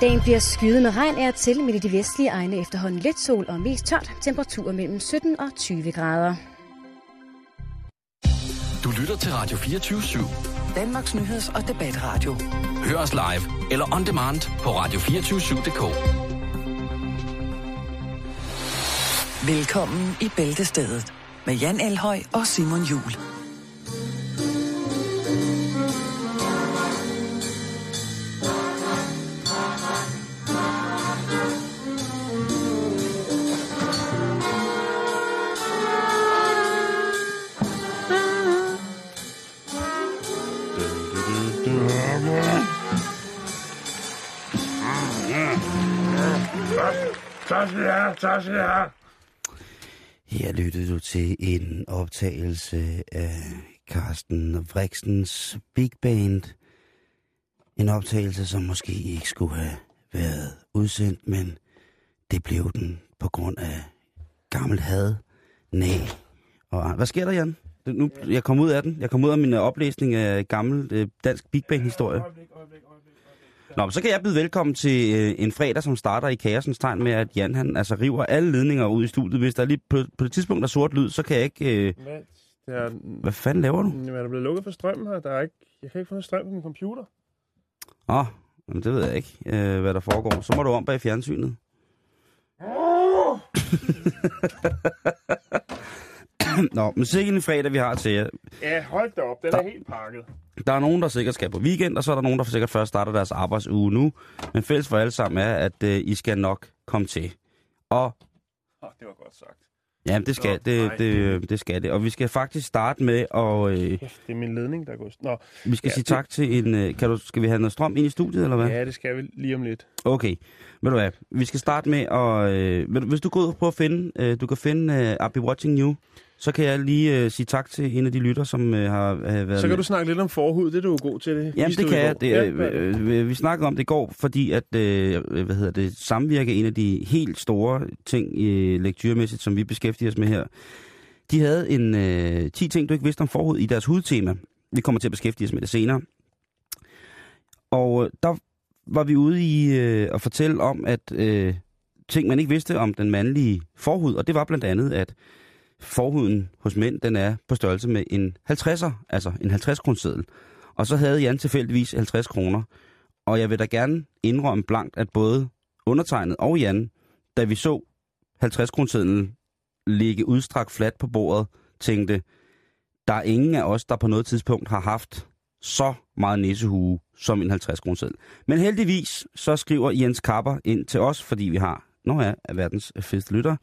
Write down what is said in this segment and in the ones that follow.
Dagen bliver skyet med regn er til, men i de vestlige egne efterhånden let sol og mest tørt. Temperaturer mellem 17 og 20 grader. Du lytter til Radio 24 /7. Danmarks nyheds- og debatradio. Hør os live eller on demand på radio247.dk. Velkommen i Bæltestedet med Jan Elhøj og Simon Jul. Tak skal I have, tak skal I have. Her lyttede du til en optagelse af Carsten Vriksens Big Band. En optagelse, som måske ikke skulle have været udsendt, men det blev den på grund af gammel had, næ. Og, hvad sker der, Jan? Nu, jeg kom ud af den. Jeg kom ud af min oplæsning af gammel øh, dansk Big Band-historie. Nå, men så kan jeg byde velkommen til øh, en fredag, som starter i kaosens tegn med, at Jan han altså river alle ledninger ud i studiet. Hvis der er lige på, på det tidspunkt er sort lyd, så kan jeg ikke... Øh, Hvad, det er, hvad fanden laver du? Jamen, er der blevet lukket for strømmen her? Der er ikke, jeg kan ikke få noget strøm på min computer. Åh, oh, jamen, det ved jeg ikke, øh, hvad der foregår. Så må du om bag fjernsynet. Nå, men sikkert en fredag, vi har til jer. Ja, hold da op. Den Der- er helt pakket. Der er nogen, der sikkert skal på weekend, og så er der nogen, der sikkert først starter deres arbejdsuge nu. Men fælles for alle sammen er, at øh, I skal nok komme til. Og Oh, det var godt sagt. ja, det skal, Nå, det, nej. det, det skal det. Og vi skal faktisk starte med, og øh, Kæft, det er min ledning, der går... Nå, vi skal Ja, sige det- tak til en... Øh, kan du, skal vi have noget strøm ind i studiet, eller hvad? ja, det skal vi lige om lidt. Okay, ved du hvad, vi skal starte med at... Øh, hvis du går ud og prøver at finde, øh, du kan finde øh, I'll Be Watching You, så kan jeg lige øh, sige tak til en af de lytter, som øh, har øh, været Så kan med. du snakke lidt om forhud. Det er du jo god til. Det Jamen, det kan jeg. Det, øh, hvad- øh, vi snakkede om det i går, fordi at, øh, hvad hedder det, samvirke, en af de helt store ting i lektyremæssigt, som vi beskæftiger os med her, de havde en øh, 10 ting, du ikke vidste om forhud i deres hudtema. Vi kommer til at beskæftige os med det senere. Og øh, der var vi ude i øh, at fortælle om, at øh, ting, man ikke vidste om den mandlige forhud, og det var blandt andet, at forhuden hos mænd, den er på størrelse med en 50'er, altså en 50 kroneseddel. Og så havde Jan tilfældigvis 50 kroner. Og jeg vil da gerne indrømme blankt, at både undertegnet og Jan, da vi så 50 kronesedlen ligge udstrakt fladt på bordet, tænkte, der er ingen af os, der på noget tidspunkt har haft så meget nissehue som en 50 kroneseddel. Men heldigvis så skriver Jens Kapper ind til os, fordi vi har, nå ja, er verdens øh, fedeste lytter.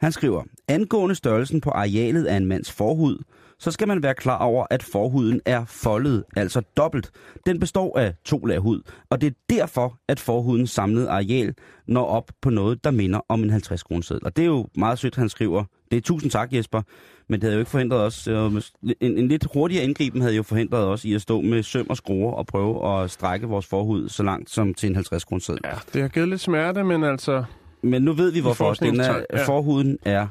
Han skriver, angående størrelsen på arealet af en mands forhud, så skal man være klar over, at forhuden er foldet, altså dobbelt. Den består af to lag hud, og det er derfor, at forhudens samlede areal når op på noget, der minder om en 50 kroneseddel. Og det er jo meget sødt, han skriver. Det er tusind tak, Jesper. Men det havde jo ikke forhindret os. Øh, en, en lidt hurtigere indgriben havde jo forhindret os i at stå med søm og skruer og prøve at strække vores forhud så langt som til en 50 kroneseddel. Ja, det har givet lidt smerte, men altså... Men nu ved vi, hvorfor. Den er, ja. Forhuden er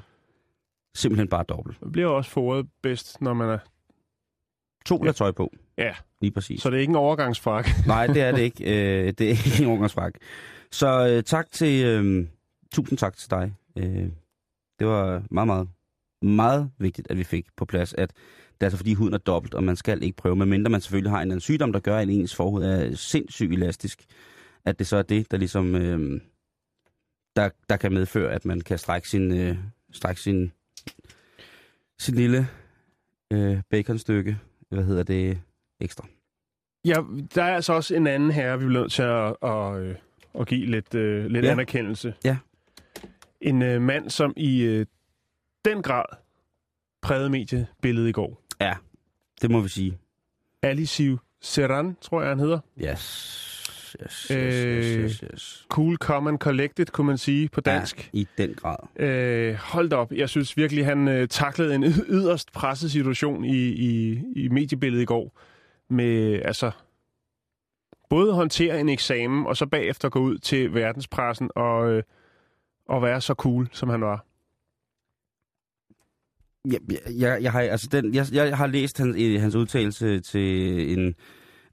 simpelthen bare dobbelt. Det bliver også foret bedst, når man er... To lag tøj på. Ja, Lige præcis. så det er ikke en overgangsfrak. Nej, det er det ikke. Øh, det er ikke en overgangsfrak. Så øh, tak til, øh, tusind tak til dig. Øh, det var meget, meget, meget vigtigt, at vi fik på plads, at det er altså fordi huden er dobbelt, og man skal ikke prøve, medmindre man selvfølgelig har en eller anden sygdom, der gør, at ens forhud er sindssygt elastisk. At det så er det, der ligesom, øh, der, der kan medføre, at man kan strække sin, øh, strække sin, sin lille øh, baconstykke, hvad hedder det, ekstra. Ja, der er altså også en anden herre, vi bliver nødt til at, at, øh, at give lidt, uh, lidt Ja. anerkendelse. Ja. En uh, mand, som i uh, den grad prægede mediebilledet i går. Ja, det må vi sige. Aliciu Serran, tror jeg, han hedder. Yes. Yes, yes, Øh, yes, yes, yes. Cool, and collected, kunne man sige på dansk. Ja, i den grad. Øh, hold op. Jeg synes virkelig, han øh, taklede en yd- yderst presset situation i, i, i mediebilledet i går. Med altså både håndtere en eksamen, og så bagefter gå ud til verdenspressen og, øh, og være så cool, som han var. Jeg, jeg, jeg, har, altså den, jeg, jeg har læst hans, hans udtalelse til en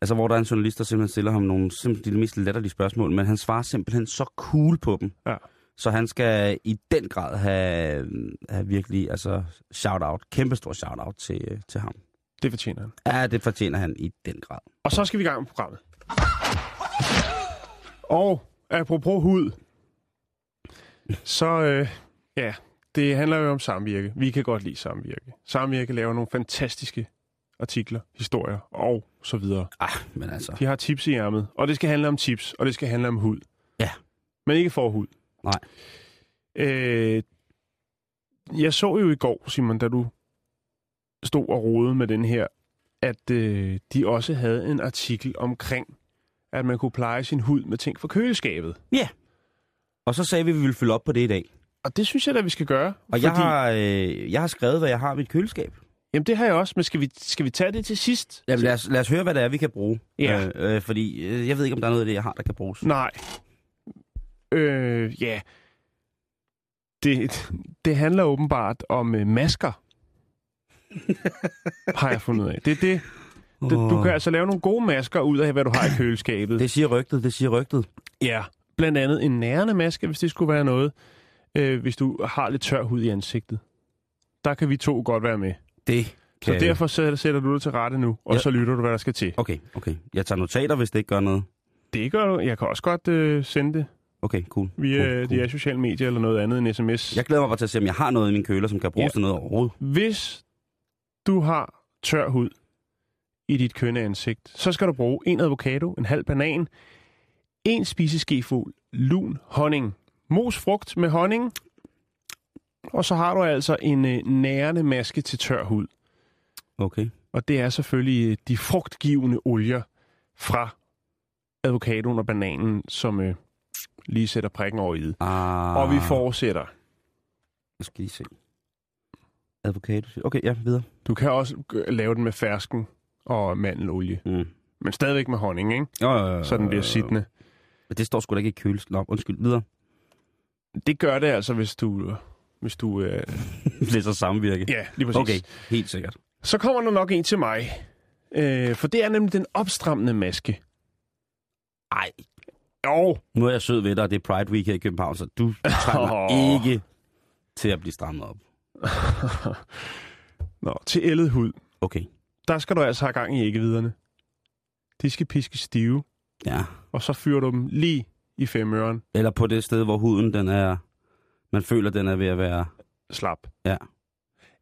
Altså, hvor der er en journalist, der simpelthen stiller ham nogle simpelthen de mest latterlige spørgsmål, men han svarer simpelthen så cool på dem. Ja. Så han skal i den grad have, have virkelig, altså, shout-out, kæmpestor shout-out til, til ham. Det fortjener han. Ja, det fortjener han i den grad. Og så skal vi i gang med programmet. Og apropos hud, så øh, ja, det handler jo om samvirke. Vi kan godt lide samvirke. Samvirke laver nogle fantastiske artikler, historier og så videre. Ah, men altså, De har tips i ærmet, og det skal handle om tips, og det skal handle om hud. Ja. Men ikke for hud. Nej. Øh, jeg så jo i går, Simon, da du stod og rodede med den her, at øh, de også havde en artikel omkring, at man kunne pleje sin hud med ting fra køleskabet. og så sagde vi, at vi ville følge op på det i dag. Og det synes jeg da, vi skal gøre. Og jeg, har, øh, jeg har skrevet, hvad jeg har i mit køleskab. Jamen, det har jeg også, men skal vi, skal vi tage det til sidst? Jamen, lad, os, lad os høre, hvad det er, vi kan bruge. Ja. Øh, øh, fordi øh, jeg ved ikke, om der er noget af det, jeg har, der kan bruges. Nej. Øh, ja. Det, det handler åbenbart om øh, masker. har jeg fundet ud af. Det er det. Du, du kan altså lave nogle gode masker ud af, hvad du har i køleskabet. Det siger rygtet, det siger rygtet. Ja, blandt andet en nærende maske, hvis det skulle være noget. Øh, hvis du har lidt tør hud i ansigtet. Der kan vi to godt være med. Det Så kan... derfor sætter, du det til rette nu, og Ja. så lytter du, hvad der skal til. Okay, okay. Jeg tager notater, hvis det ikke gør noget. Det gør du. Jeg kan også godt øh, sende det Okay, cool. via cool, cool, de sociale medier eller noget andet end sms. Jeg glæder mig bare til at se, om jeg har noget i min køler, som kan bruges Ja. til noget overhovedet. Hvis du har tør hud i dit kønne ansigt, så skal du bruge en avocado, en halv banan, en spiseskefuld lun honning, mos frugt med honning, og så har du altså en øh, nærende maske til tør hud. Okay. Og det er selvfølgelig øh, de frugtgivende olier fra avocadoen og bananen, som øh, lige sætter prikken over i det. Ah, Og vi fortsætter. Jeg skal lige se. Advokat. Okay, ja, videre. Du kan også lave den med fersken og mandelolie, Mm. men stadigvæk med honning, ikke? Jo, jo, jo, så den bliver siddende. Men det står sgu da ikke i køles. Nå, undskyld, videre. Det gør det altså, hvis du... Hvis du øh, Læser samvirke. ja, lige præcis. Okay, helt sikkert. Så kommer der nok en til mig. Øh, for det er nemlig den opstrammende maske. Ej, Jo, nu er jeg sød ved dig, og det er Pride Week her i København, så du trænger Åh. ikke til at blive strammet op. Nå, til ældet hud. Okay, Der skal du altså have gang i æggeviderne. De skal piske stive, ja. og så fyrer du dem lige i femøren. Eller på det sted, hvor huden den er... Man føler, den er ved at være... Slap. Ja.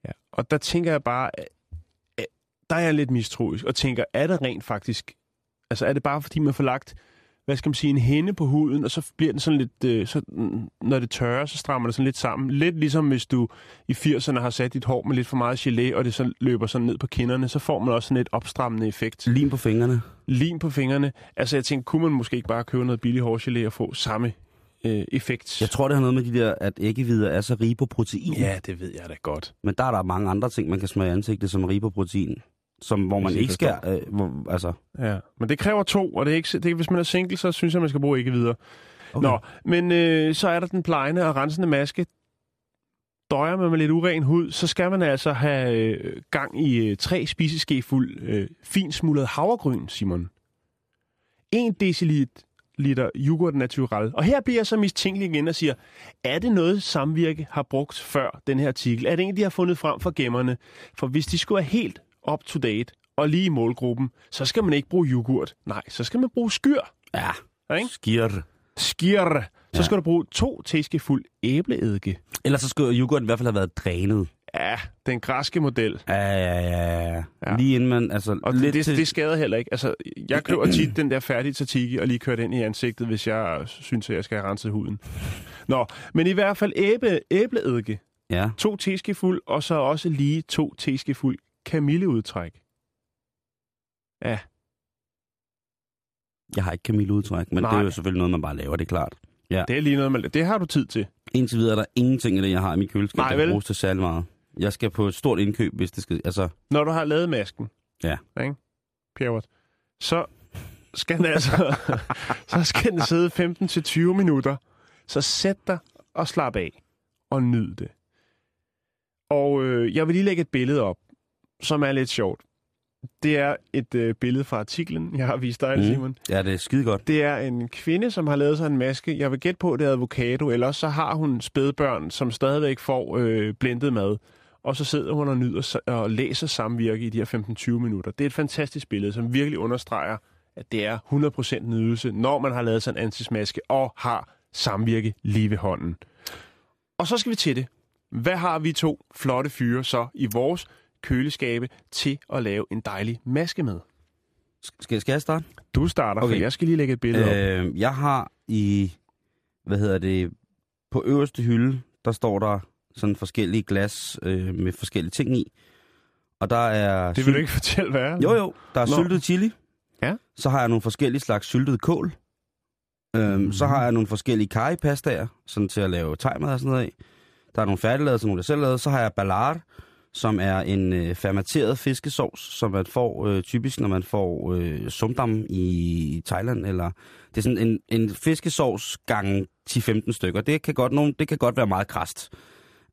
ja. Og der tænker jeg bare, der er jeg lidt mistroisk, og tænker, er det rent faktisk, altså er det bare fordi man får lagt, hvad skal man sige, en hænde på huden, og så bliver den sådan lidt, øh, så, når det tørrer, så strammer det sådan lidt sammen. Lidt ligesom hvis du i 80'erne har sat dit hår med lidt for meget gelé, og det så løber sådan ned på kinderne, så får man også sådan et opstrammende effekt. Lim på fingrene. Lim på fingrene. Altså jeg tænkte, kunne man måske ikke bare købe noget billig hårgelé og få samme øh, effekt? Jeg tror, det har noget med de der, at æggevidder er så rige på protein. Ja, det ved jeg da godt. Men der er der mange andre ting, man kan smage i ansigtet, som er rige på protein. Som, hvor man ikke skal... Øh, hvor, altså, Ja, men det kræver to, og det er ikke, det hvis man er single, så synes jeg, man skal bruge ikke videre. okay. Nå, men øh, så er der den plejende og rensende maske. Døjer man med lidt uren hud, så skal man altså have øh, gang i øh, tre spiseskefuld øh, finsmullet havregryn, Simon. 1 deciliter yoghurt naturel. Og her bliver jeg så mistænkelig igen og siger, er det noget samvirke har brugt før den her artikel? Er det en, de har fundet frem for gemmerne? For hvis de skulle være helt up to date og lige i målgruppen, så skal man ikke bruge yoghurt. Nej, så skal man bruge skyr. Ja, ikke? skir. Skir. Så Ja. skal du bruge to teskefuld æbleeddike. Ellers så skulle yoghurten i hvert fald have været drænet. Ja, den græske model. Ja, ja, ja, ja. Ja. Lige inden man... Altså, Og lidt det, til... det skader heller ikke. Altså, jeg køber tit den der færdige tzatziki og lige kører den i ansigtet, hvis jeg synes, at jeg skal have renset huden. Nå, men i hvert fald æble, æbleeddike. Ja, To teskefuld, og så også lige to teskefuld kamilleudtræk. Ja, jeg har ikke kamilleudtræk, men Nej. det er jo selvfølgelig noget, man bare laver, det er klart. Ja. det er lige noget, man... Det har du tid til. Indtil videre er der ingenting af det, jeg har i mit køleskab, Nej, der bruges til særlig meget. Jeg skal på et stort indkøb, hvis det skal... Altså, Når du har lavet masken. Ja. Ikke? Pjævret. Så skal den altså... så skal den sidde 15-20 minutter. Så sæt dig og slap af. Og nyd det. Og øh, jeg vil lige lægge et billede op, som er lidt sjovt. Det er et øh, billede fra artiklen, jeg har vist dig, mm. Simon. Ja, det er skide godt. Det er en kvinde, som har lavet sig en maske. Jeg vil gætte på, at det er avocado, eller også så har hun spædbørn, som stadigvæk får øh, blendet mad. Og så sidder hun og nyder og læser samvirke i de her 15-20 minutter. Det er et fantastisk billede, som virkelig understreger, at det er 100% nydelse, når man har lavet sig en antismaske og har samvirke lige ved hånden. Og så skal vi til det. Hvad har vi to flotte fyre så i vores køleskabe til at lave en dejlig maske med? Skal, skal jeg starte? Du starter, okay. For jeg skal lige lægge et billede op. Øh, jeg har i, hvad hedder det, på øverste hylde, der står der sådan forskellige glas øh, med forskellige ting i. Og der er... Det vil du ikke fortælle, hvad er? Jo, jo. Der er Nå. syltet chili. Ja. Så har jeg nogle forskellige slags syltet kål. Øhm, Mhm. Så har jeg nogle forskellige karipastaer, sådan til at lave tegmad og sådan noget af. Der er nogle færdiglavede, sådan nogle, jeg selv lavede. Så har jeg ballard, som er en øh, fermenteret fiskesovs, som man får øh, typisk, når man får øh, sumdam i Thailand. Eller, det er sådan en, en fiskesovs gang 10-15 stykker. Det kan, godt, nogle, det kan godt være meget krast.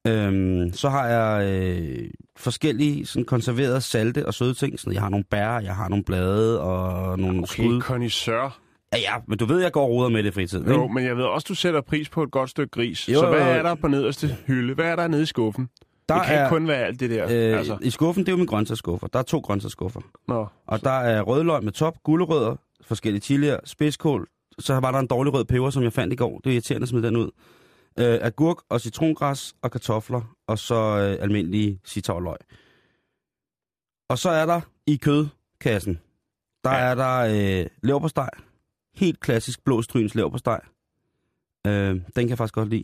Øhm, så har jeg øh, forskellige sådan konserverede salte og søde ting. Sådan, jeg har nogle bær, jeg har nogle blade og nogle Okay, skud. connoisseur. Ja, ja, men du ved, jeg går og roder med det i fritiden. Jo, men jeg ved også, du sætter pris på et godt stykke gris. Jo, så hvad er der på nederste hylde? Hvad er der nede i skuffen? Der det kan er, ikke kun være alt det der. øh, altså. I skuffen, det er jo min grøntsagsskuffer. Der er to grøntsagsskuffer. Nå. Og der er rødløg med top, gulerødder, forskellige chilier, spidskål. Så var der en dårlig rød peber, som jeg fandt i går. Det er irriterende at smide den ud. Øh, agurk og citrongræs og kartofler, og så øh, almindelige sitavløg. Og så er der i kødkassen, der Ja. er der øh, leverpostej. Helt klassisk blå stryns leverpostej. Øh, den kan jeg faktisk godt lide.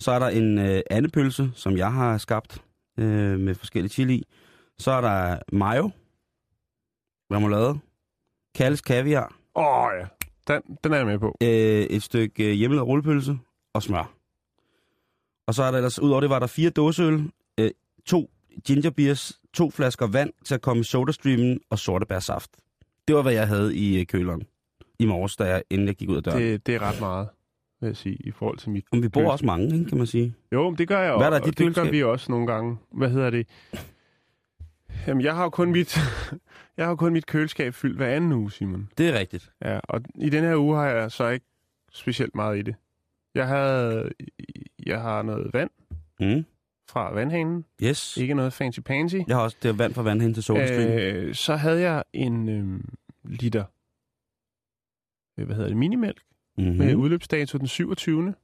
Så er der en øh, andepølse, som jeg har skabt øh, med forskellige chili i. Så er der mayo, remoulade, Kalles kaviar, Åh oh, ja, den, den er jeg med på. øh, et stykke øh, hjemmelavet rullepølse og smør. Og så er der ellers, udover det var der fire dåseøl, øh, to ginger beers, to flasker vand til at komme i sodastreamen og sortebærsaft. Det var, hvad jeg havde i øh, køleren i morges, da jeg, inden jeg gik ud af døren. Det... Det, er ret meget, vil jeg sige, i forhold til mit... Men vi bor køl- også mange, ikke, kan man sige. Jo, men det gør jeg også. Hvad er der og dit det gør køleskab? vi også nogle gange. Hvad hedder det? Jamen, jeg har jo kun mit, jeg har kun mit køleskab fyldt hver anden uge, Simon. Det er rigtigt. Ja, og i den her uge har jeg så ikke specielt meget i det. Jeg havde, jeg har noget vand Mm. fra vandhanen. Yes. Ikke noget fancy pansy. Jeg har også det er vand fra vandhænden til sodastreamen. Øh, så havde jeg en øh, liter, hvad hedder det, minimælk Mm-hmm. med udløbsdato den 27.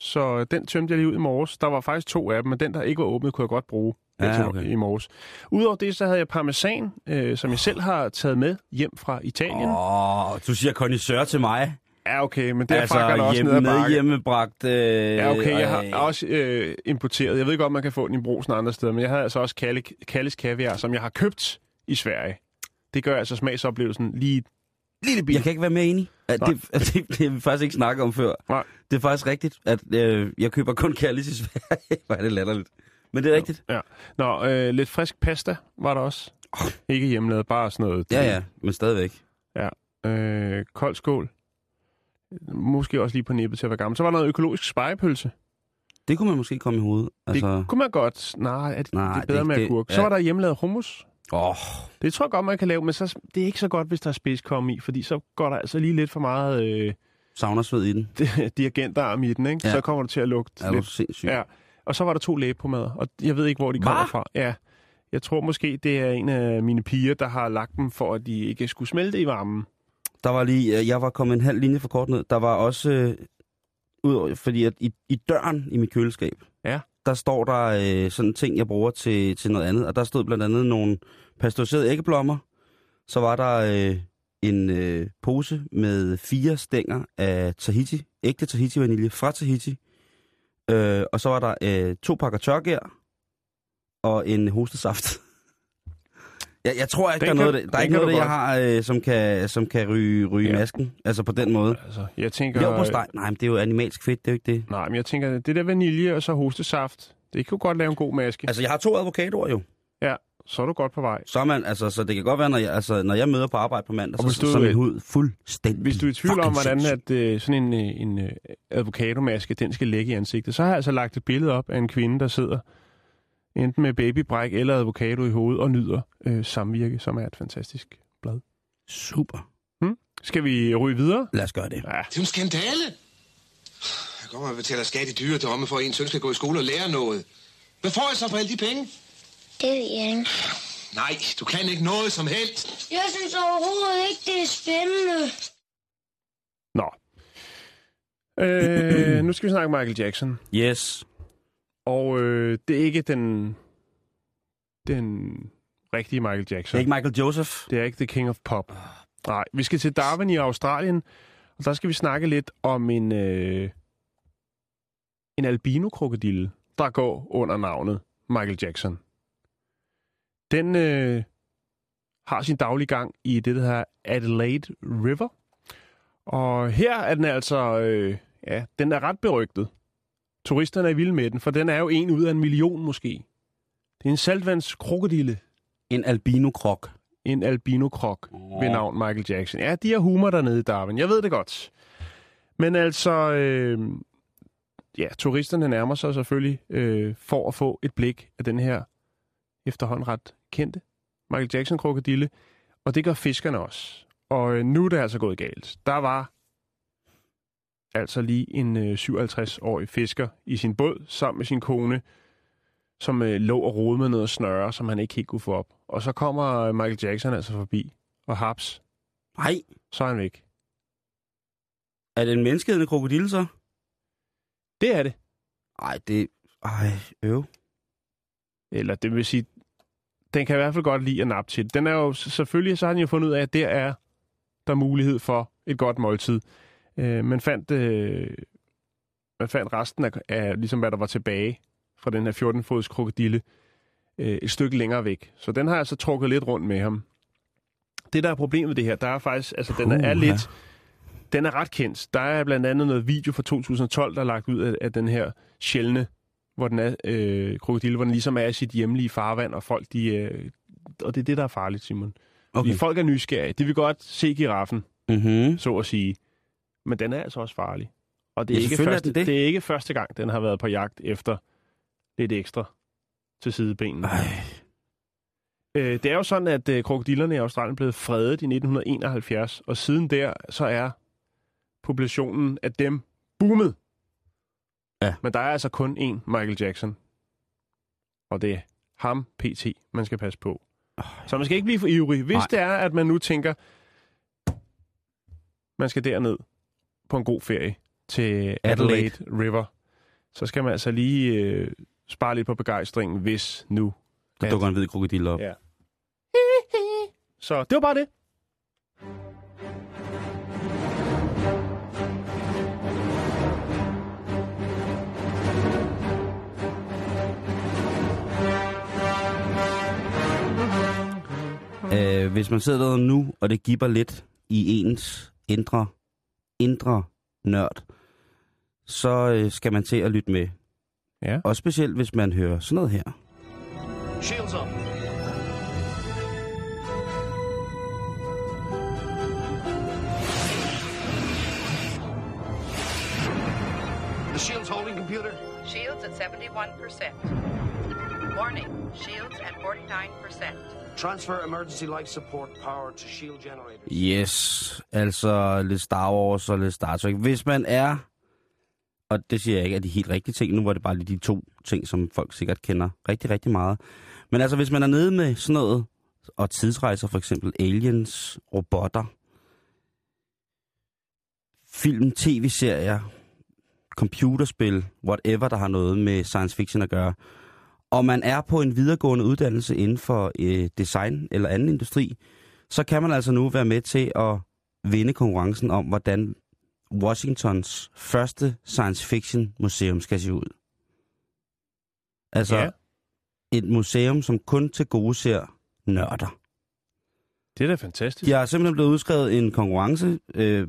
Så øh, den tømte jeg lige ud i morges. Der var faktisk to af dem, men den, der ikke var åbnet, kunne jeg godt bruge Ja, ja, okay. i morges. Udover det, så havde jeg parmesan, øh, som jeg selv har taget med hjem fra Italien. Åh, oh, du siger connoisseur til mig. Ja, okay, men derfra altså, kan der også hjemme, ned ad hjemmebragt... Øh, Ja, okay, jeg øh, har også øh, importeret. Jeg ved godt, man kan få den i brusen andre steder, men jeg havde altså også Kalle, Kalles Kaviar, som jeg har købt i Sverige. Det gør altså smagsoplevelsen lige lille bit. Jeg kan ikke være mere enig. At det, at det, det har vi faktisk ikke snakket om før. Nej. Det er faktisk rigtigt, at øh, jeg køber kun Kallis i Sverige. Hvor er det latterligt. Men det er rigtigt. Ja. Nå, øh, lidt frisk pasta var der også. Ikke hjemmelavet, bare sådan noget. Ja, ja, men stadigvæk. Øh, kold skål. Måske også lige på nippet til at være gammel. Så var der noget økologisk spejepølse. Det kunne man måske komme i hovedet. Altså... Det kunne man godt. Nej, er det, Nej, det er bedre det- med agurk. Så ja. var der hjemmelavet hummus. åh, Det tror jeg godt, man kan lave, men så, det er ikke så godt, hvis der er spidskomme i, fordi så går der altså lige lidt for meget øh, savner sved i den. dirigentarm i den, ikke? Ja. Så kommer det til at lugte Er lidt. sindssyg? Ja. Og så var der to lægepomader, og jeg ved ikke, hvor de kommer Hva? fra. Ja. Jeg tror måske, det er en af mine piger, der har lagt dem, for at de ikke skulle smelte i varmen. Der var lige, øh, jeg var kommet en halv linje for kort ned. Der var også, øh, ud, fordi at i, i døren i mit køleskab, Ja. der står der øh, sådan ting, jeg bruger til, til noget andet. Og der stod blandt andet nogle pasteuriserede æggeblommer. Så var der øh, en øh, pose med fire stænger af Tahiti, ægte Tahiti-vanilje fra Tahiti. Øh, og så var der øh, to pakker tørgær og en hostesaft. Jeg, jeg tror ikke, Den der er noget, der den er ikke noget, jeg har, øh, som kan, som kan ryge, ryge Ja. ja. masken. Altså på den måde. Altså, jeg tænker... Lever på steg? Nej, men det er jo animalsk fedt, det er jo ikke det. Nej, men jeg tænker, det der vanilje og så hostesaft, det jo godt lave en god maske. Altså, jeg har to avocadoer jo. Så er du godt på vej. Så, man, altså, så det kan godt være, når jeg, altså, når jeg møder på arbejde på mandag, Og så, så, du- så er min hud fuldstændig Hvis du er i tvivl om, hvordan at, øh, sådan en, øh, en øh, avocadomaske, den skal ligge i ansigtet, så har jeg altså lagt et billede op af en kvinde, der sidder enten med babybræk eller avocado i hovedet, og nyder øh, samvirke, som er et fantastisk blad. Super. Skal vi ryge videre? Lad os gøre det. Ja, Det er jo en skandale. Jeg kommer og betaler skat i dyre domme for, at en søn skal gå i skole og lære noget. Hvad får jeg så for alle de penge? Det ved jeg ikke. Nej, du kan ikke noget som helst. Jeg synes overhovedet ikke, det er spændende. Nå. Øh, nu skal vi snakke Michael Jackson. Yes. Og øh, det er ikke den, den rigtige Michael Det Jackson. er ikke Michael Joseph. Det er ikke The King of Pop. Nej, vi skal til Darwin i Australien, og der skal vi snakke lidt om en, øh, en albino-krokodille, der går under navnet Michael Jackson. Den øh, har sin daglige gang i det, der hedder Adelaide River. Og her er den altså, øh, ja, den er ret berygtet. Turisterne er vilde med den, for den er jo en ud af en million måske. Det er en saltvandskrokodille En albino-krok. en albino-krok ved navn Michael Jackson. Ja, de har humor dernede i Darwin. Jeg ved det godt. Men altså, øh, ja, turisterne nærmer sig selvfølgelig øh, for at få et blik af den her efterhånden ret kendte Michael Jackson-krokodille. Og det gør fiskerne også. Og øh, nu er det altså gået galt. Der var altså lige en øh, 57-årig fisker i sin båd sammen med sin kone, som øh, lå og rode med noget snøre, som han ikke helt kunne få op. Og så kommer øh, Michael Jackson altså forbi, og haps, Nej. så er han væk. Er det en menneskeædende krokodille så? Det er det. Nej, det... Ej, øv. Eller det vil sige, den kan i hvert fald godt lide at nappe til. Den er jo, selvfølgelig så har den jo fundet ud af, at der er der mulighed for et godt måltid. Øh, man, fandt, øh, man fandt resten af, af, ligesom hvad der var tilbage fra den her 14-fods krokodille, øh, et stykke længere væk. Så den har altså trukket lidt rundt med ham. Det, der er problemet med det her, der er faktisk, altså den er, er lidt, den er ret kendt. Der er blandt andet noget video fra 2012, der er lagt ud af, af den her sjældne, hvor den er, øh, krokodille, hvor den ligesom er i sit hjemlige farvand, og folk, de, øh, og det er det, der er farligt, Simon. Okay. Fordi folk er nysgerrige. De vil godt se giraffen, Mm-hmm. så at sige. Men den er altså også farlig. Og det er, Ja, ikke er første, den det. det er ikke første gang, den har været på jagt efter lidt ekstra til sidebenene. Ej. Øh, det er jo sådan, at øh, krokodillerne i Australien blev fredet i 1971, og siden der, så er populationen af dem boomet. Ja. Men der er altså kun én Michael Jackson. Og det er ham, PT, man skal passe på. Så man skal ikke blive for ivrig. Hvis Nej. det er, at man nu tænker, man skal derned på en god ferie til Adelaide, Adelaide. River, så skal man altså lige øh, spare lidt på begejstringen, hvis nu... Der dukker en hvid krokodille op. Ja. Så det var bare det. Øh, hvis man sidder der nu, og det giver lidt i ens indre, indre nørd, så øh, skal man til at lytte med. Ja. Og specielt, hvis man hører sådan noget her. Shields up. The shield's holding computer. Shields at 71%. Warning, shields at 49%. Transfer emergency life support power to shield generators. Yes, altså lidt Star Wars og lidt Star Trek. Hvis man er, og det siger jeg ikke er de helt rigtige ting, nu var det bare lige de to ting, som folk sikkert kender rigtig, rigtig meget. Men altså, hvis man er nede med sådan noget, og tidsrejser for eksempel aliens, robotter, film, tv-serier, computerspil, whatever, der har noget med science fiction at gøre, og man er på en videregående uddannelse inden for øh, design eller anden industri, så kan man altså nu være med til at vinde konkurrencen om, hvordan Washingtons første science fiction museum skal se ud. Altså Ja. et museum, som kun til gode ser nørder. Det er da fantastisk. De har simpelthen blevet udskrevet en konkurrence. Øh,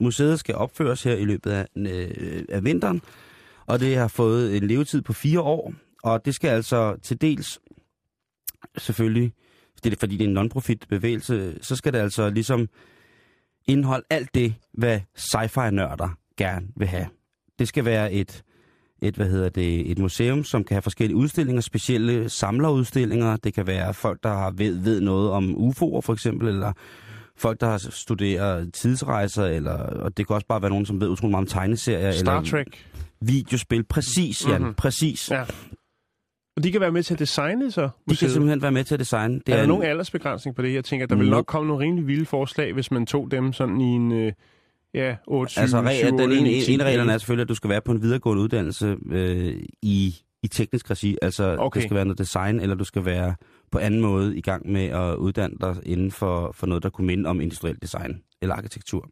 museet skal opføres her i løbet af, øh, af vinteren, og det har fået en levetid på fire år, og det skal altså til dels selvfølgelig, det er fordi det er en non-profit bevægelse, så skal det altså ligesom indeholde alt det, hvad sci-fi-nørder gerne vil have. Det skal være et, et, hvad hedder det, et museum, som kan have forskellige udstillinger, specielle samlerudstillinger. Det kan være folk, der har ved, ved noget om UFO'er for eksempel, eller folk, der har studeret tidsrejser, eller, og det kan også bare være nogen, som ved utrolig meget om tegneserier. Star eller Trek. Videospil. Præcis, Jan. Mhm. Præcis. Ja. Og de kan være med til at designe så? De kan museet. simpelthen være med til at designe. Det er der en- nogen aldersbegrænsning på det? Jeg tænker, der vil nok komme nogle rimelig vilde forslag, hvis man tog dem sådan i en... Øh, ja, 8, 7, Altså, 7, regel, 8, den ene, 9, 10, en af reglerne er selvfølgelig, at du skal være på en videregående uddannelse øh, i, i teknisk regi. Altså, Okay. det skal være noget design, eller du skal være på anden måde i gang med at uddanne dig inden for, for noget, der kunne minde om industriel design eller arkitektur.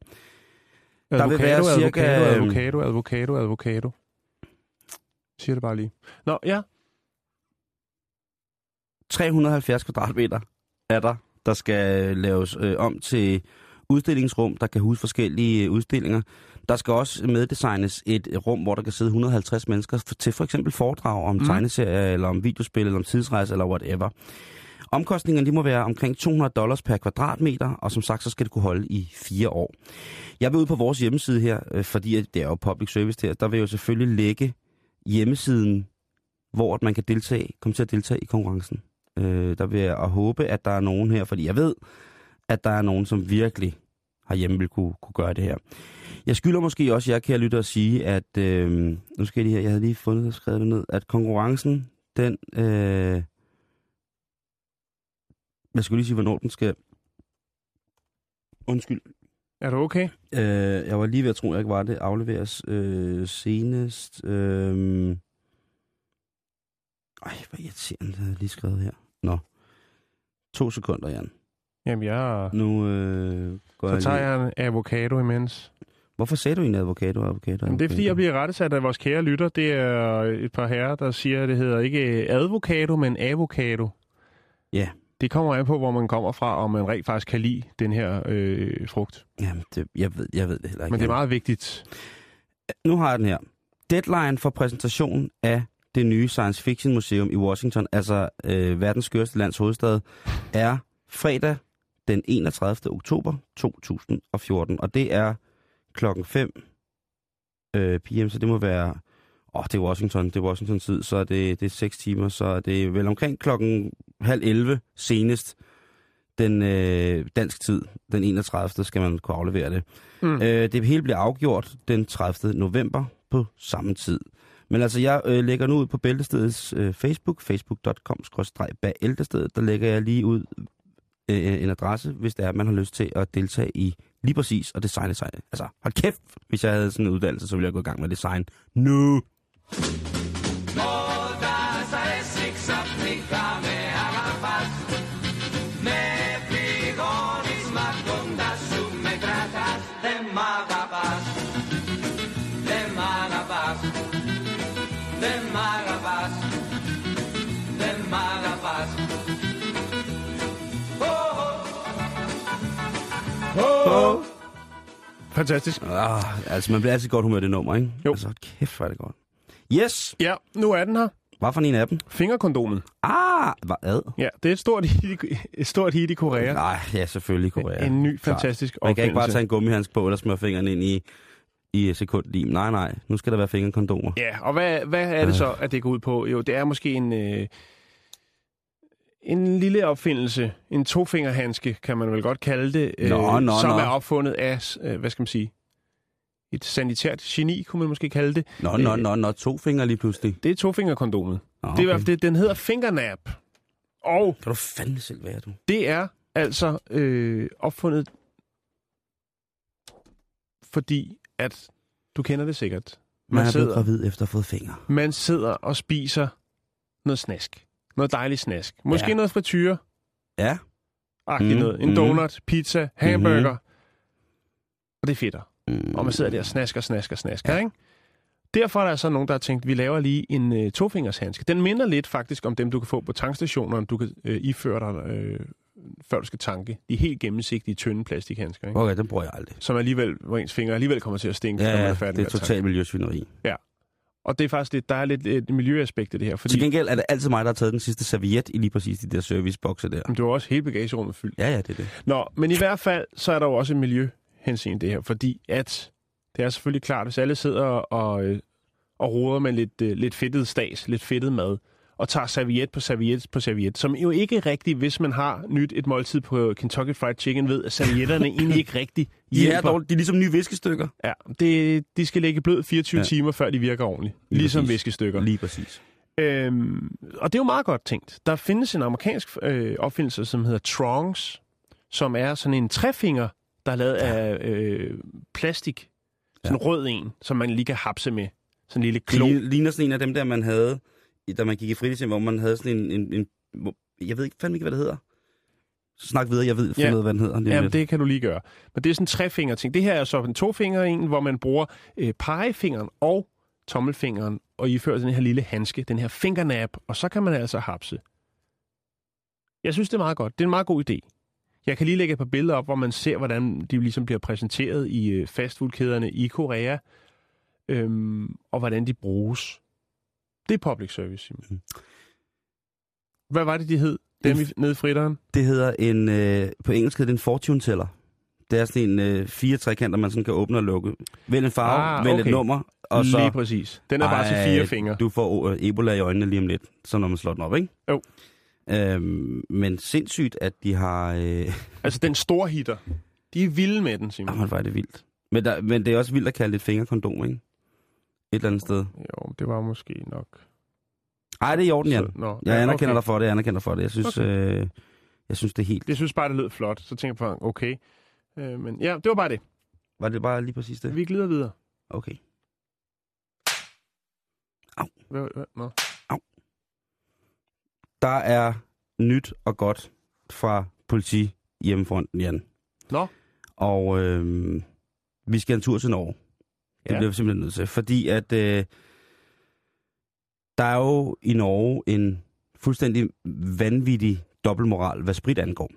Der vil Advocado, være cirka, advocado, øhm, advocado, advocado, advocado. Siger det bare lige. Nå, ja. 370 kvadratmeter er der, der skal laves øh, om til udstillingsrum, der kan huse forskellige øh, udstillinger. Der skal også meddesignes et rum, hvor der kan sidde 150 mennesker til for eksempel foredrag om mm. tegneserier, eller om videospil, eller om tidsrejse, eller whatever. Omkostningerne de må være omkring 200 dollars per kvadratmeter, og som sagt, så skal det kunne holde i fire år. Jeg vil ud på vores hjemmeside her, øh, fordi det er jo public service her, der vil jeg jo selvfølgelig lægge hjemmesiden, hvor man kan deltage, komme til at deltage i konkurrencen. Øh, der vil jeg og håbe, at der er nogen her, fordi jeg ved, at der er nogen, som virkelig har hjemme vil kunne, kunne gøre det her. Jeg skylder måske også jer, kære lytter, at sige, at øh, nu skal jeg lige her, jeg havde lige fundet og skrevet det ned, at konkurrencen, den, øh, jeg skulle lige sige, hvornår den skal, undskyld, Er du okay? øh, jeg var lige ved at tro, at jeg ikke var det, afleveres øh, senest, øh, ej, hvor irriterende, det havde jeg lige skrevet her. Nå, to sekunder, Jan. Jamen, jeg... Nu øh, går Så jeg tager jeg en avocado imens. Hvorfor sagde du en advokat? og Jamen, det er fordi, jeg bliver rettesat af vores kære lytter. Det er et par herrer, der siger, at det hedder ikke advocado, men avocado. Ja. Det kommer an på, hvor man kommer fra, og man rent faktisk kan lide den her øh, frugt. Jamen, det, jeg, ved, jeg ved det heller ikke. Men det er meget vigtigt. Nu har jeg den her. Deadline for præsentation af det nye Science Fiction Museum i Washington, altså øh, verdens skørste lands hovedstad, er fredag den 31. oktober 2014. Og det er klokken 5 øh, pm, så det må være... Åh, det er Washington, det er Washington tid, så er det, det er 6 timer, så er det vel omkring klokken halv 11 senest den øh, dansk tid, den 31. skal man kunne aflevere det. Mm. Øh, det hele bliver afgjort den 30. november på samme tid. Men altså, jeg øh, lægger nu ud på Bæltestedets øh, Facebook, facebook.com-bæltestedet. Der lægger jeg lige ud øh, øh en adresse, hvis det er, at man har lyst til at deltage i lige præcis og designe sig. Altså, hold kæft, hvis jeg havde sådan en uddannelse, så ville jeg gå i gang med design nu. No. Fantastisk. Ah, altså, man bliver altid godt humør i det nummer, ikke? Jo. Altså, kæft, hvor er det godt. Yes, Ja, nu er den her. hvad for en af dem? Fingerkondomet. Ah, hvad ad? Ja, det er et stort hit i, et stort hit i Korea. Nej, ja, selvfølgelig Korea. En ny, fantastisk Man kan ikke bare tage en gummihandsk på, eller smøre fingrene ind i, i sekundlim. Nej, nej. Nu skal der være fingerkondomer. Ja, og hvad, hvad er det så, at det går ud på? Jo, det er måske en, øh, en lille opfindelse. En tofingerhandske, kan man vel godt kalde det. øh, Nå, nå, som nå. er opfundet af, øh, hvad skal man sige, et sanitært geni, kunne man måske kalde det. Nå, nå, nå, nå. To fingre lige pludselig. Det er tofingerkondomet. Nå, Det er i hvert fald det, den hedder fingernap. Og Kan du fandme selv være, du? det er altså øh, opfundet, fordi at, du kender det sikkert, Man, Man er blevet sidder- gravid efter at have fået fingre. man sidder og spiser noget snask. Noget dejligt snask. Måske Ja. ja. noget frityre. Ja. Agtigt Mm, noget. En mhm. donut, pizza, hamburger. Og det er fedt. Mm. Og man sidder der og snasker, snasker, snasker, Ja. ikke? Derfor er der så nogen, der har tænkt, vi laver lige en øh, tofingershandske. Den minder lidt faktisk om dem, du kan få på tankstationerne, du kan øh, iføre dig, øh, før du skal tanke. De helt gennemsigtige, tynde plastikhandsker, ikke? Okay, den bruger jeg aldrig. Som alligevel, hvor ens fingre alligevel kommer til at stinke, Ja, når man ja, er færdig det er at totalt miljøsvineri. Og det er faktisk lidt, der er lidt et miljøaspekt i det her, fordi Til gengæld er det altid mig, der har taget den sidste serviet i lige præcis de der servicebokse der. du har også hele bagagerummet fyldt. Ja, ja, det er det. Nå, men i hvert fald, så er der jo også en miljøhensyn i det her, fordi at det er selvfølgelig klart, hvis alle sidder og, øh, og roder med lidt, øh, lidt fedtet stas, lidt fedtet mad, og tager serviet på serviet på serviet, som jo ikke rigtig, hvis man har nyt et måltid på Kentucky Fried Chicken, ved, at servietterne egentlig ikke rigtig De er, hjælper. dog, de er ligesom nye viskestykker. Ja, det, de skal ligge blød 24 Ja. ja. timer, før de virker ordentligt. Lige Ligesom præcis. viskestykker. Lige præcis. Øhm, og det er jo meget godt tænkt. Der findes en amerikansk øh, opfindelse, som hedder Trongs, som er sådan en trefinger, der er lavet af øh, plastik. Sådan en rød en, som man lige kan hapse med. Sådan en lille Det klo. ligner- ligner sådan en af dem der, man havde, da man gik i fritidshjem, hvor man havde sådan en... en, en jeg ved ikke fandme ikke, hvad det hedder. Snak videre, jeg ved, Ja. ja. hvad den hedder. Jamen, lidt. det kan du lige gøre. Men det er sådan en trefinger ting. Det her er så en tofinger en, hvor man bruger øh, pegefingeren og tommelfingeren og ifører den her lille handske, den her fingernap, og så kan man altså hapse. Jeg synes, det er meget godt. Det er en meget god idé. Jeg kan lige lægge et par billeder op, hvor man ser, hvordan de ligesom bliver præsenteret i øh, fastfoodkæderne i Korea, øhm, og hvordan de bruges. Det er public service, Simon. Hvad var det, de hed? Dem i, nede i fritteren? Det hedder en... Øh, på engelsk hedder det en fortune teller. Det er sådan en øh, fire trekanter, man sådan kan åbne og lukke. Vælg en farve, Ah, vælg okay. et nummer, og så... Lige præcis. Den er bare til fire fingre. Du får øh, Ebola i øjnene lige om lidt, så når man slår den op, ikke? Jo. Øhm, men sindssygt, at de har... Øh, Altså, den store hitter. De er vilde med den, Simon. Jamen, hvor er det vildt. Men, der, men det er også vildt at kalde det et fingerkondom, ikke? Et eller andet sted. Jo, det var måske nok... Ej, det er i orden, Jan. Så- Nå, Jeg ja, anerkender okay. dig for det, jeg anerkender dig for det. Jeg synes, Okay. øh, jeg synes det er helt... Jeg synes bare, det lød flot. Så tænker jeg på, okay. Øh, men ja, det var bare det. Var det bare lige præcis det? Vi glider videre. Okay. Hvad, hvad? Nå. Der er nyt og godt fra politi hjemmefronten, Jan. Nå. Og øh, vi skal en tur til Norge. Det Ja. bliver vi simpelthen nødt til. Fordi at øh, der er jo i Norge en fuldstændig vanvittig dobbeltmoral, hvad sprit angår.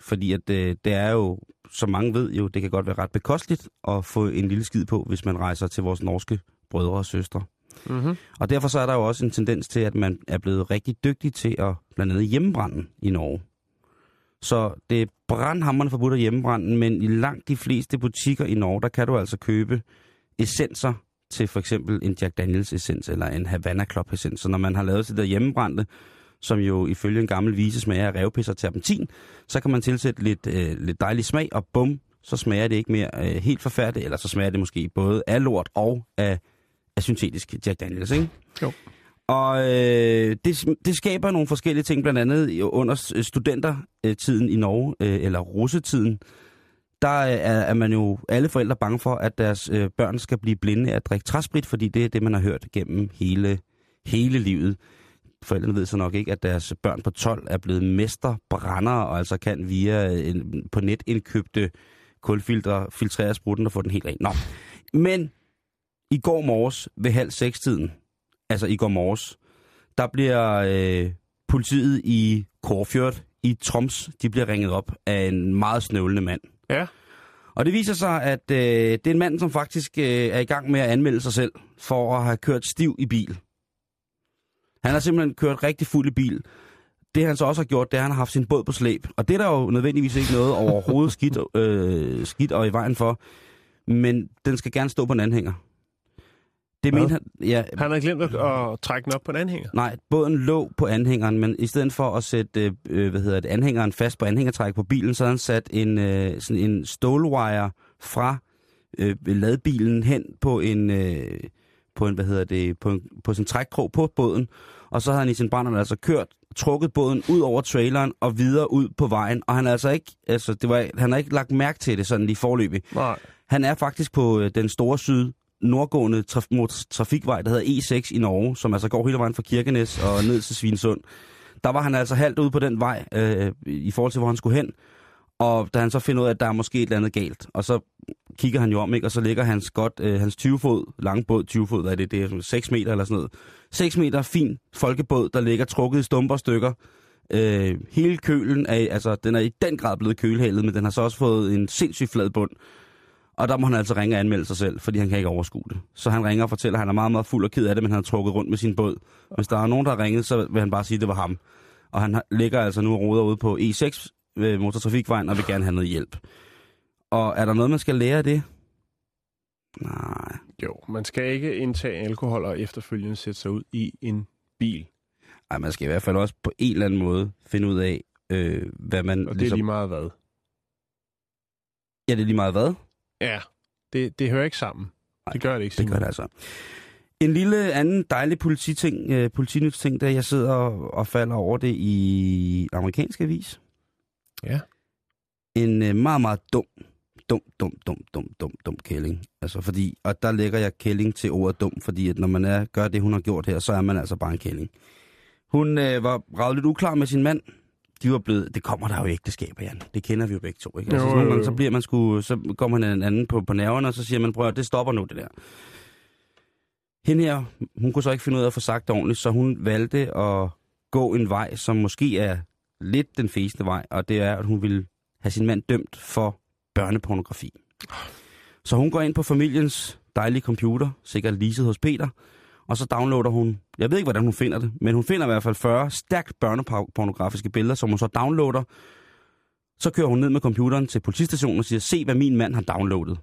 Fordi at øh, det er jo, som mange ved jo, det kan godt være ret bekosteligt at få en lille skid på, hvis man rejser til vores norske brødre og søstre. Mm-hmm. Og derfor så er der jo også en tendens til, at man er blevet rigtig dygtig til at blandt andet hjemmebrænde i Norge. Så det er brandhammerne forbudt at hjemmebrænde, men i langt de fleste butikker i Norge, der kan du altså købe essenser til for eksempel en Jack Daniels essens eller en Havana Club essens. Så når man har lavet sit der hjemmebrændte, som jo ifølge en gammel vise smager af revpis og terpentin, så kan man tilsætte lidt, øh, lidt dejlig smag, og bum, så smager det ikke mere øh, helt forfærdeligt, eller så smager det måske både af lort og af, af syntetisk Jack Daniels, ikke? Jo. Og øh, det, det skaber nogle forskellige ting, blandt andet under studentertiden i Norge, øh, eller russetiden, der øh, er, er man jo alle forældre bange for, at deres øh, børn skal blive blinde af at drikke træsprit, fordi det er det, man har hørt gennem hele, hele livet. Forældrene ved så nok ikke, at deres børn på 12 er blevet mesterbrændere, og altså kan via øh, en, på net indkøbte kulfiltre filtrere sprutten og få den helt ren. Nå. Men i går morges ved halv seks tiden, altså i går morges, der bliver øh, politiet i Korfjord i Troms, de bliver ringet op af en meget snøvlende mand. Ja. Og det viser sig, at øh, det er en mand, som faktisk øh, er i gang med at anmelde sig selv for at have kørt stiv i bil. Han har simpelthen kørt rigtig fuld i bil. Det han så også har gjort, det er, at han har haft sin båd på slæb. Og det er der jo nødvendigvis ikke noget overhovedet skidt, øh, skidt og i vejen for. Men den skal gerne stå på en anhænger. Det Hvad? mener han... Ja, Han har glemt at, at trække den op på en anhænger. Nej, båden lå på anhængeren, men i stedet for at sætte øh, hvad hedder det, anhængeren fast på anhængertræk på bilen, så havde han sat en, øh, sådan en stålwire fra øh, ladbilen hen på en, øh, på en, hvad hedder det, på, en, på sin trækkrog på båden, og så havde han i sin brænder altså kørt, trukket båden ud over traileren og videre ud på vejen, og han har altså ikke, altså det var, han har ikke lagt mærke til det sådan lige forløbig. Nej. Han er faktisk på øh, den store syd nordgående traf- mot- trafikvej, der hedder E6 i Norge, som altså går hele vejen fra Kirkenes og ned til Svinesund. Der var han altså halvt ude på den vej, øh, i forhold til, hvor han skulle hen. Og da han så finder ud af, at der er måske et eller andet galt, og så kigger han jo om, ikke? og så ligger hans, godt, øh, hans 20-fod, lange båd, 20-fod, hvad er det, det er 6 meter eller sådan noget. 6 meter fin folkebåd, der ligger trukket i stumper og stykker. Øh, hele kølen er, altså, den er i den grad blevet kølhalet, men den har så også fået en sindssygt flad bund. Og der må han altså ringe og anmelde sig selv, fordi han kan ikke overskue det. Så han ringer og fortæller, at han er meget, meget fuld og ked af det, men han har trukket rundt med sin båd. Hvis der er nogen, der har ringet, så vil han bare sige, at det var ham. Og han ligger altså nu og roder ude på E6 ved motortrafikvejen og vil gerne have noget hjælp. Og er der noget, man skal lære af det? Nej. Jo, man skal ikke indtage alkohol og efterfølgende sætte sig ud i en bil. Ej, man skal i hvert fald også på en eller anden måde finde ud af, øh, hvad man... Og det er lige meget hvad. Ja, det er lige meget hvad? Ja, det, det hører ikke sammen. Nej, det gør det ikke, Det Simon. gør det altså. En lille anden dejlig polititing, øh, politinytsting, da jeg sidder og, og falder over det i amerikansk avis. Ja. En øh, meget, meget dum, dum, dum, dum, dum, dum, dum kælling. Altså fordi, og der lægger jeg kælling til ordet dum, fordi at når man er, gør det, hun har gjort her, så er man altså bare en kælling. Hun øh, var ravet lidt uklar med sin mand. De var blevet, det kommer der jo i ægteskaber, Jan. Det kender vi jo begge to, ikke? Altså, Jo, så nogle jo, gange, jo. så bliver man sgu, så går man en anden på, på nerverne, og så siger man, prøv at, det stopper nu, det der. Hende her, hun kunne så ikke finde ud af at få sagt ordentligt, så hun valgte at gå en vej, som måske er lidt den fæsende vej, og det er, at hun ville have sin mand dømt for børnepornografi. Så hun går ind på familiens dejlige computer, sikkert leaset hos Peter, og så downloader hun, jeg ved ikke, hvordan hun finder det, men hun finder i hvert fald 40 stærkt børnepornografiske billeder, som hun så downloader. Så kører hun ned med computeren til politistationen og siger, se hvad min mand har downloadet.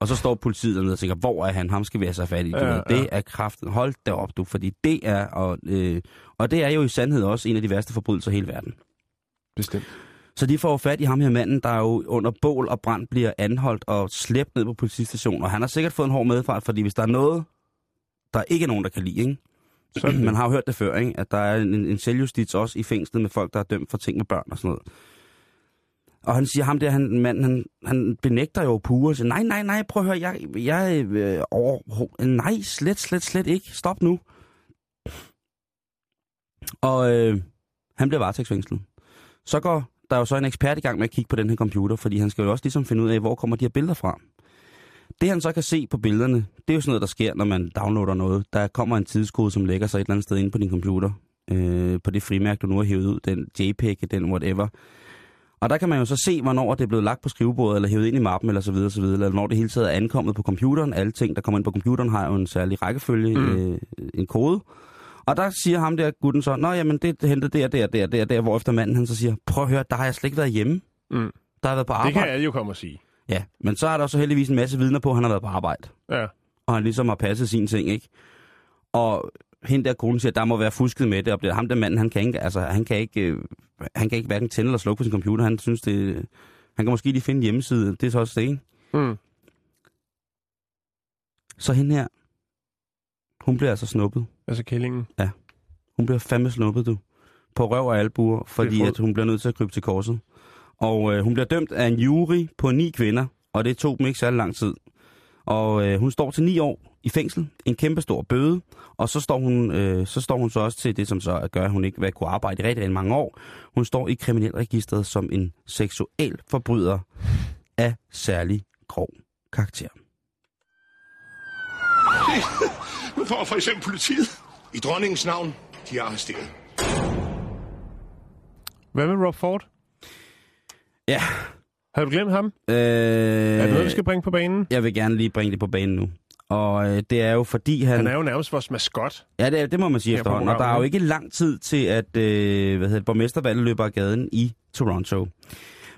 Og så står politiet dernede og tænker, hvor er han? Ham skal vi have sig fat i. Ja, ja. Det er kraften. Hold da op, du. Fordi det er, og, øh, og det er jo i sandhed også en af de værste forbrydelser i hele verden. Bestemt. Så de får fat i ham her manden, der jo under bål og brand bliver anholdt og slæbt ned på politistationen. Og han har sikkert fået en hård medfart, fordi hvis der er noget, der ikke er nogen, der kan lide, ikke? Så Man har jo hørt det før, ikke? at der er en, en selvjustits også i fængslet med folk, der er dømt for ting med børn og sådan noget. Og han siger, ham der, han, mand, han, han benægter jo pure og siger, nej, nej, nej, prøv at høre, jeg, jeg øh, over, nej, slet, slet, slet ikke, stop nu. Og øh, han bliver varetægtsfængslet. Så går der er jo så en ekspert i gang med at kigge på den her computer, fordi han skal jo også ligesom finde ud af, hvor kommer de her billeder fra. Det han så kan se på billederne, det er jo sådan noget, der sker, når man downloader noget. Der kommer en tidskode, som lægger sig et eller andet sted inde på din computer. Øh, på det frimærke, du nu har hævet ud, den JPEG, den whatever. Og der kan man jo så se, hvornår det er blevet lagt på skrivebordet, eller hævet ind i mappen, eller så videre, så videre, eller når det hele taget er ankommet på computeren. Alle ting, der kommer ind på computeren, har jo en særlig rækkefølge, mm. øh, en kode. Og der siger ham der gutten så, Nå jamen, det er hentet der, der, der, der, der, hvor efter manden han så siger, prøv at høre, der har jeg slet ikke været hjemme. Mm. Der har været på Det arbejde. kan alle jo komme og sige. Ja, men så er der jo så heldigvis en masse vidner på, at han har været på arbejde. Ja. Og han ligesom har passet sine ting, ikke? Og hende der kone siger, at der må være fusket med det, og det er ham der manden, han kan ikke, altså, han kan ikke, øh, han kan ikke hverken tænde eller slukke på sin computer. Han synes, det, han kan måske lige finde en hjemmeside. Det er så også det, ikke? Mm. Så hende her, hun bliver altså snuppet. Altså kællingen. Hun bliver fandme snuppet, du. På røv og albuer, fordi at hun bliver nødt til at krybe til korset. Og øh, hun bliver dømt af en jury på ni kvinder, og det tog dem ikke særlig lang tid. Og øh, hun står til ni år i fængsel, en kæmpe stor bøde, og så står hun, øh, så står hun så også til det, som så gør, at hun ikke vil kunne arbejde i rigtig, rigtig mange år. Hun står i kriminalregistret som en seksuel forbryder af særlig grov karakter. Nu får for eksempel politiet. I dronningens navn, de er arresteret. Hvad med Rob Ford? Ja. Har du glemt ham? Øh, Er det noget, vi skal bringe på banen? Jeg vil gerne lige bringe det på banen nu. Og øh, det er jo fordi, han... Han er jo nærmest vores maskot. Ja, det, er- det må man sige Her efterhånden. Og der er jo ikke lang tid til, at øh, hvad hedder borgmestervalget løber af gaden i Toronto.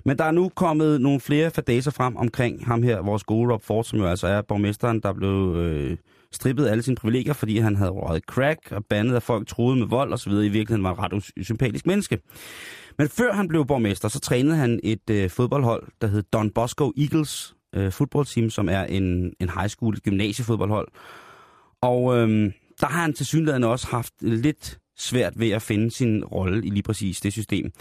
Men der er nu kommet nogle flere fadaser frem omkring ham her, vores gode Rob Ford, som jo altså er borgmesteren, der blev øh, strippet af alle sine privilegier, fordi han havde røget crack og bandet, at folk troede med vold osv. I virkeligheden var han ret us- sympatisk menneske. Men før han blev borgmester, så trænede han et øh, fodboldhold, der hed Don Bosco Eagles øh, team som er en, en high school gymnasiefodboldhold. Og øh, der har han til synligheden også haft lidt svært ved at finde sin rolle i lige præcis det system.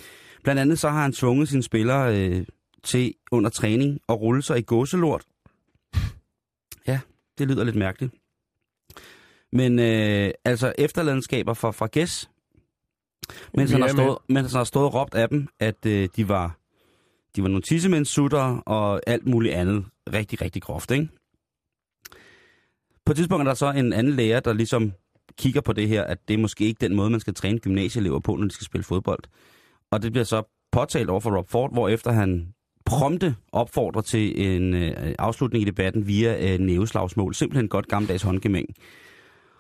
Blandt andet så har han tvunget sine spillere øh, til under træning at rulle sig i gåselort. Ja, det lyder lidt mærkeligt. Men øh, altså efterladenskaber fra, fra Gæs, mens han, har med. stået, mens han har stået og råbt af dem, at øh, de var de var nogle tissemændssutter og alt muligt andet rigtig, rigtig groft, ikke? På et tidspunkt er der så en anden lærer, der ligesom kigger på det her, at det er måske ikke den måde, man skal træne gymnasieelever på, når de skal spille fodbold. Og det bliver så påtalt over for Rob Ford, hvor efter han prompte opfordrer til en øh, afslutning i debatten via øh, næveslagsmål. Simpelthen godt gammeldags håndgemæng.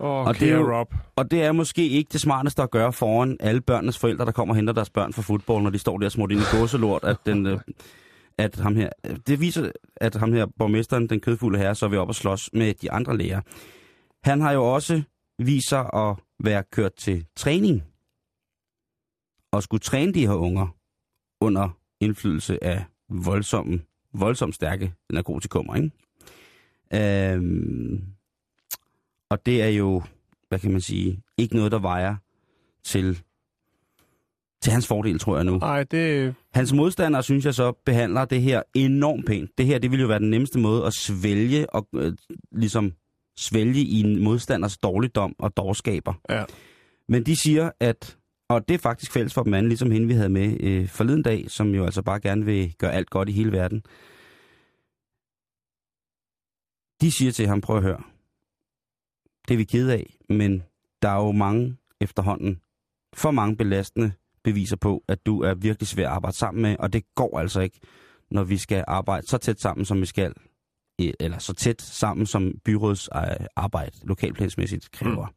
Åh, Og det er jo- Rob. Og det er måske ikke det smarteste at gøre foran alle børnenes forældre, der kommer og henter deres børn fra fodbold, når de står der smurt ind i gåselort, at, den, øh, at ham her, det viser, at ham her, borgmesteren, den kødfulde herre, så vi op og slås med de andre læger. Han har jo også vist sig at være kørt til træning. Og skulle træne de her unger under indflydelse af voldsomme, voldsomt stærke narkotikummer, ikke? Øhm, og det er jo, hvad kan man sige, ikke noget, der vejer til, til hans fordel, tror jeg nu. Nej, det... Hans modstandere, synes jeg så, behandler det her enormt pænt. Det her, det vil jo være den nemmeste måde at svælge og øh, ligesom svælge i en modstanders dårligdom og dårskaber. Ja. Men de siger, at, og det er faktisk fælles for dem anden, ligesom hende, vi havde med øh, forleden dag, som jo altså bare gerne vil gøre alt godt i hele verden. De siger til ham, prøv at høre, det er vi ked af, men der er jo mange efterhånden, for mange belastende beviser på, at du er virkelig svær at arbejde sammen med, og det går altså ikke, når vi skal arbejde så tæt sammen, som vi skal, eller så tæt sammen, som byråds øh, arbejde lokalplansmæssigt kræver. Mm.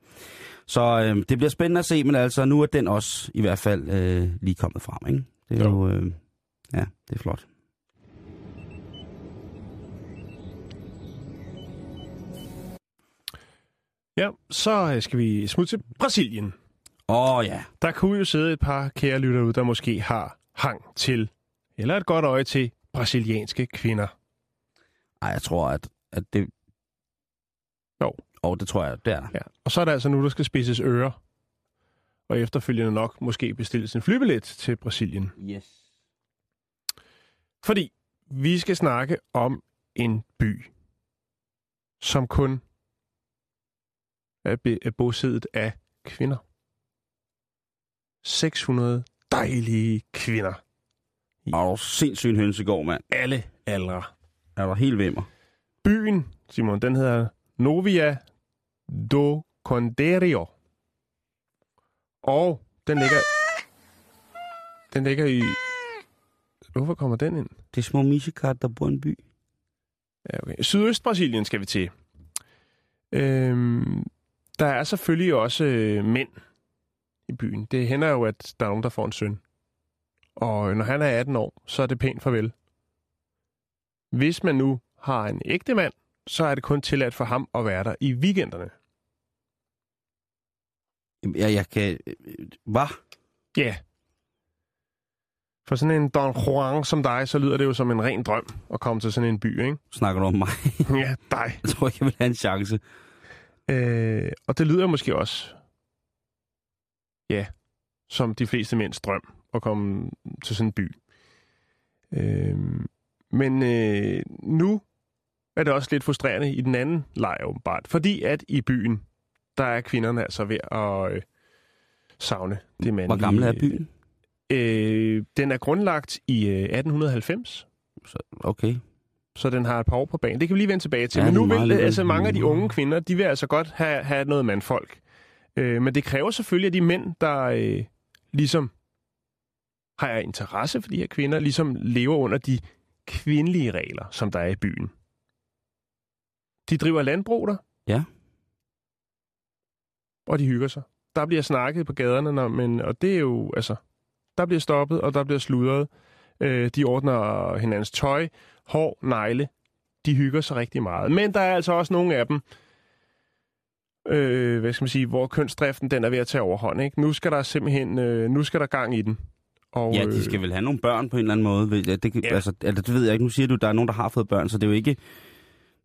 Så øh, det bliver spændende at se, men altså nu er den også i hvert fald øh, lige kommet frem, ikke? Det er jo, Jo. øh, ja, det er flot. Ja, så øh, skal vi smutte til Brasilien. Åh oh, ja, Der kunne jo sidde et par kære lytter ud, der måske har hang til, eller et godt øje til, brasilianske kvinder. Ej, jeg tror, at, at det... Jo. Og det tror jeg, det er. Ja. Og så er det altså nu, der skal spidses ører, og efterfølgende nok måske bestilles en flybillet til Brasilien. Yes. Fordi vi skal snakke om en by, som kun er, bosædet af kvinder. 600 dejlige kvinder. Og sindssygt hønsegård, mand. Alle aldre. Er du helt mig? Byen, Simon, den hedder Novia do Conderio. Og den ligger... Den ligger i... Hvorfor kommer den ind? Det er små misekat, der bor i en by. Ja, okay. Sydøst-Brasilien skal vi til. Øhm, der er selvfølgelig også øh, mænd i byen. Det hænder jo, at der er nogen, der får en søn. Og når han er 18 år, så er det pænt farvel. Hvis man nu har en ægte mand, så er det kun tilladt for ham at være der i weekenderne. Jamen, Jeg, jeg kan... Hvad? Ja. Yeah. For sådan en Don Juan som dig, så lyder det jo som en ren drøm at komme til sådan en by, ikke? Snakker du om mig? ja, dig. Jeg tror ikke, jeg vil have en chance. Øh, og det lyder måske også, ja, som de fleste mænds drøm at komme til sådan en by. Øh, men øh, nu er det også lidt frustrerende i den anden lejr åbenbart, fordi at i byen, der er kvinderne altså ved at øh, savne det mandlige. Hvor gammel er byen? Øh, den er grundlagt i øh, 1890, Så, okay. Så den har et par år på banen. Det kan vi lige vende tilbage til. Ja, men nu vil altså mange af de unge kvinder, de vil altså godt have, have noget mandfolk. Øh, men det kræver selvfølgelig, at de mænd, der øh, ligesom har interesse for de her kvinder, ligesom lever under de kvindelige regler, som der er i byen. De driver landbrug der. Ja. Og de hygger sig. Der bliver snakket på gaderne, når, men, og det er jo, altså, der bliver stoppet, og der bliver sludret. Øh, de ordner hinandens tøj, hår, negle. De hygger sig rigtig meget. Men der er altså også nogle af dem, øh, hvad skal man sige, hvor kønsdriften den er ved at tage overhånd. Ikke? Nu skal der simpelthen, øh, nu skal der gang i den. Og, Ja, de skal vel have nogle børn på en eller anden måde. Ja, det, Ja. altså, altså, det ved jeg ikke. Nu siger du, at der er nogen, der har fået børn, så det er jo ikke...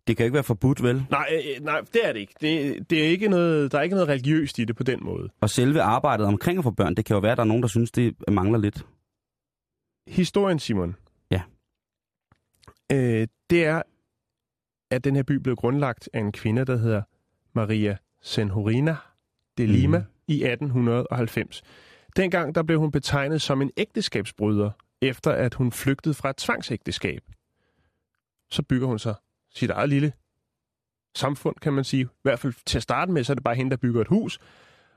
Det kan jo ikke være forbudt, vel? Nej, øh, nej, det er det ikke. Det, det er ikke noget, der er ikke noget religiøst i det på den måde. Og selve arbejdet omkring at få børn, det kan jo være, at der er nogen, der synes, det mangler lidt. Historien, Simon. Øh, det er, at den her by blev grundlagt af en kvinde, der hedder Maria Senhorina de Lima Mhm. mm. i 1890. Dengang der blev hun betegnet som en ægteskabsbryder, efter at hun flygtede fra et tvangsægteskab. Så bygger hun sig sit eget lille samfund, kan man sige. I hvert fald til at starte med, så er det bare hende, der bygger et hus.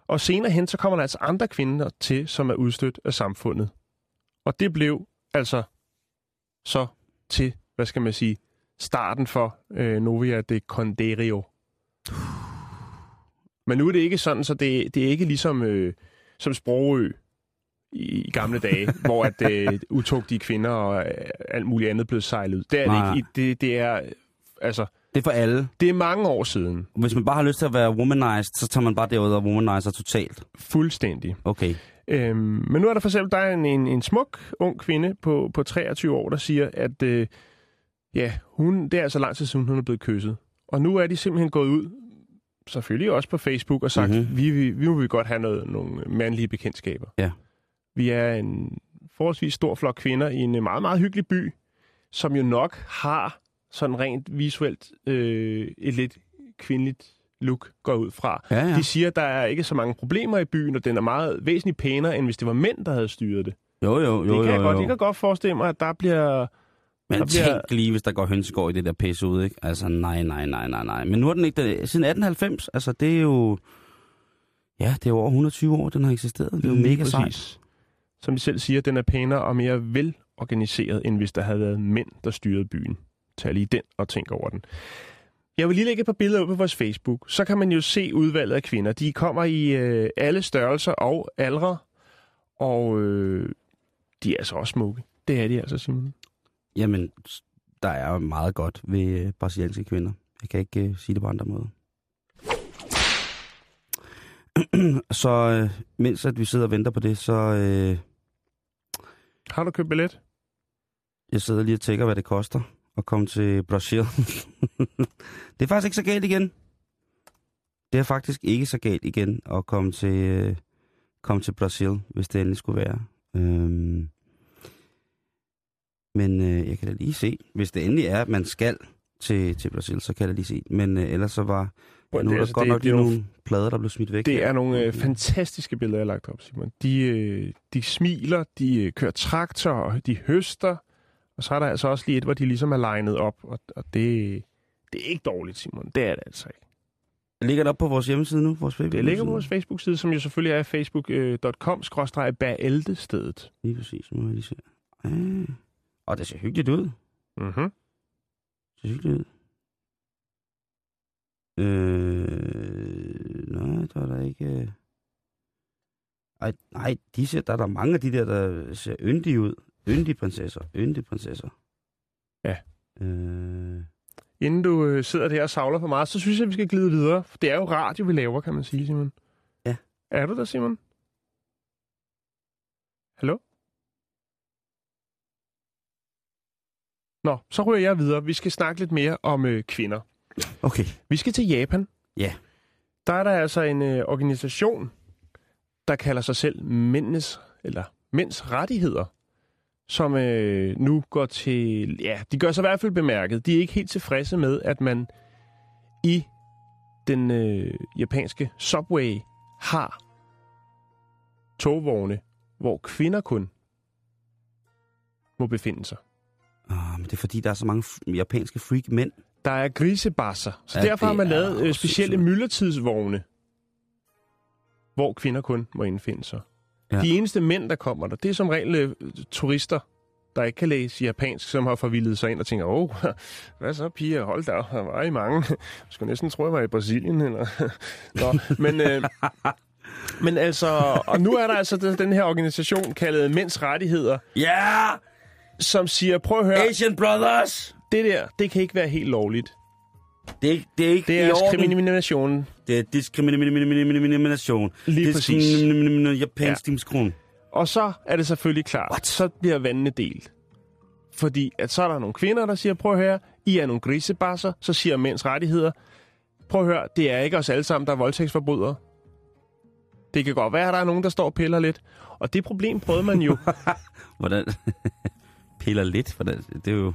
Og senere hen, så kommer der altså andre kvinder til, som er udstødt af samfundet. Og det blev altså så til, hvad skal man sige, starten for øh, Novia de Conderio. Men nu er det ikke sådan, så det, det er ikke ligesom øh, som Sprogø i, i gamle dage, hvor at øh, utugtige kvinder og øh, alt muligt andet blev sejlet ud. Det er Nej. det ikke. Det, det er, altså, Det er for alle. det er mange år siden. Hvis man bare har lyst til at være womanized, så tager man bare derud og womanizer totalt. Fuldstændig. Okay. Øhm, men nu er der for eksempel der er en, en, en smuk ung kvinde på, på 23 år, der siger, at øh, ja, hun, det er altså lang tid siden, hun er blevet kysset. Og nu er de simpelthen gået ud, selvfølgelig også på Facebook, og sagt, Mhm. mm-hmm. vi, vi, vi må vi godt have noget, nogle mandlige bekendtskaber. Ja. Vi er en forholdsvis stor flok kvinder i en meget, meget hyggelig by, som jo nok har sådan rent visuelt øh, et lidt kvindeligt look går jeg ud fra. Ja, ja. De siger, at der er ikke så mange problemer i byen, og den er meget væsentligt pænere, end hvis det var mænd, der havde styret det. Jo, jo, jo, det kan jo, jeg, jo. godt, jeg kan godt forestille mig, at der bliver... Men bliver- tænk lige, hvis der går hønsegård i det der pisse ud, ikke? Altså, nej, nej, nej, nej, nej. Men nu er den ikke... Der, siden 1890, altså, det er jo... Ja, det er jo over 120 år, den har eksisteret. Det er jo Lige mega sejt. Som de selv siger, den er pænere og mere velorganiseret, end hvis der havde været mænd, der styrede byen. Tag lige den og tænk over den. Jeg vil lige lægge et par billeder ud på vores Facebook. Så kan man jo se udvalget af kvinder. De kommer i øh, alle størrelser og aldre, og øh, de er altså også smukke. Det er de altså, Simon. Jamen, der er meget godt ved øh, brasilianske kvinder. Jeg kan ikke øh, sige det på andre måder. så øh, mens at vi sidder og venter på det, så øh, Har du købt billet? jeg sidder lige og tjekker, hvad det koster at komme til Brasil. det er faktisk ikke så galt igen. Det er faktisk ikke så galt igen at komme til, øh, komme til Brasil, hvis det endelig skulle være. Øhm, men øh, jeg kan da lige se, hvis det endelig er, at man skal til, til Brasil, så kan jeg da lige se. Men øh, ellers så var Prøv, nu er der altså, godt det, nok det, nogle, plader, der blev smidt væk. det her. er nogle øh, fantastiske billeder, jeg har lagt op, Simon. De, øh, de smiler, de øh, kører traktor, og de høster. Og så er der altså også lige et, hvor de ligesom er legnet op. Og, og det, det er ikke dårligt, Simon. Det er det altså ikke. Ligger det op på vores hjemmeside nu? Vores Det ligger på vores Facebook-side, som jo selvfølgelig er facebook.com-bæreldestedet. Lige præcis, nu må jeg lige se. Øh. Og det ser hyggeligt ud. Mm-hmm. Det ser hyggeligt ud. Øh, nej, der er der ikke... øh. Ej, nej, de ser, der er der mange af de der, der ser yndige ud. Yndige prinsesser, yndige prinsesser. Ja. Øh, Inden du øh, sidder der og savler for meget, så synes jeg, vi skal glide videre. For det er jo radio, vi laver, kan man sige, Simon. Ja. Er du der, Simon? Hallo? Nå, så ryger jeg videre. Vi skal snakke lidt mere om øh, kvinder. okay. Vi skal til Japan. Ja. Der er der altså en øh, organisation, der kalder sig selv Mændenes, eller Mænds Rettigheder, som øh, nu går til... Ja, de gør sig i hvert fald bemærket. De er ikke helt tilfredse med, at man i den øh, japanske subway har togvogne, hvor kvinder kun må befinde sig. Ah, men det er fordi, der er så mange japanske freak mænd. Der er grisebasser, så Ja, derfor har man lavet øh, specielle myldretidsvogne, hvor kvinder kun må indfinde sig. Ja. De eneste mænd, der kommer der, det er som regel øh, turister, der ikke kan læse japansk, som har forvildet sig ind og tænker, åh, hvad så piger, hold da, der var I mange. Jeg skulle næsten tro, jeg var i Brasilien. Eller... Nå, men, øh, men altså, og nu er der altså den, den her organisation kaldet Mænds Rettigheder, Ja! Yeah! Som siger, prøv at høre, Asian Brothers! det der, det kan ikke være helt lovligt. Det er, det er ikke Det i er orden. diskrimination. Det er diskrimination. Lige præcis. Diskrimination. Japansk diskrimination. Og så er det selvfølgelig klart, What? så bliver vandene delt. Fordi at så er der nogle kvinder, der siger, prøv at høre, I er nogle grisebasser, så siger mænds rettigheder, prøv at høre, det er ikke os alle sammen, der er voldtægtsforbrydere. Det kan godt være, at der er nogen, der står og piller lidt. Og det problem prøvede man jo. Hvordan? Piller lidt, for det, det er jo...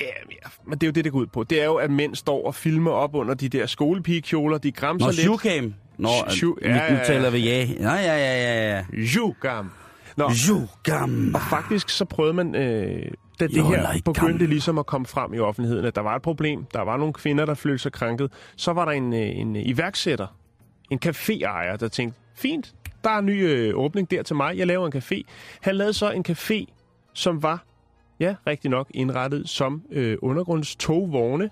ja, ja, men det er jo det, det går ud på. Det er jo, at mænd står og filmer op under de der skolepigekjoler, de græmser Nå, lidt. shoecam. Nå, Shoe- nu, ja, nu ja, ja. taler vi ja. Nå, ja, ja, ja, ja. Jugam. Nå, Shoecam. Og faktisk så prøvede man, øh, da det Jo, her begyndte ligesom at komme frem i offentligheden, at der var et problem, der var nogle kvinder, der følte sig krænket, så var der en, øh, en iværksætter, en caféejer, der tænkte, fint, der er en ny øh, åbning der til mig, jeg laver en café. Han lavede så en café, som var, ja, rigtig nok indrettet som øh, undergrundstogvogne,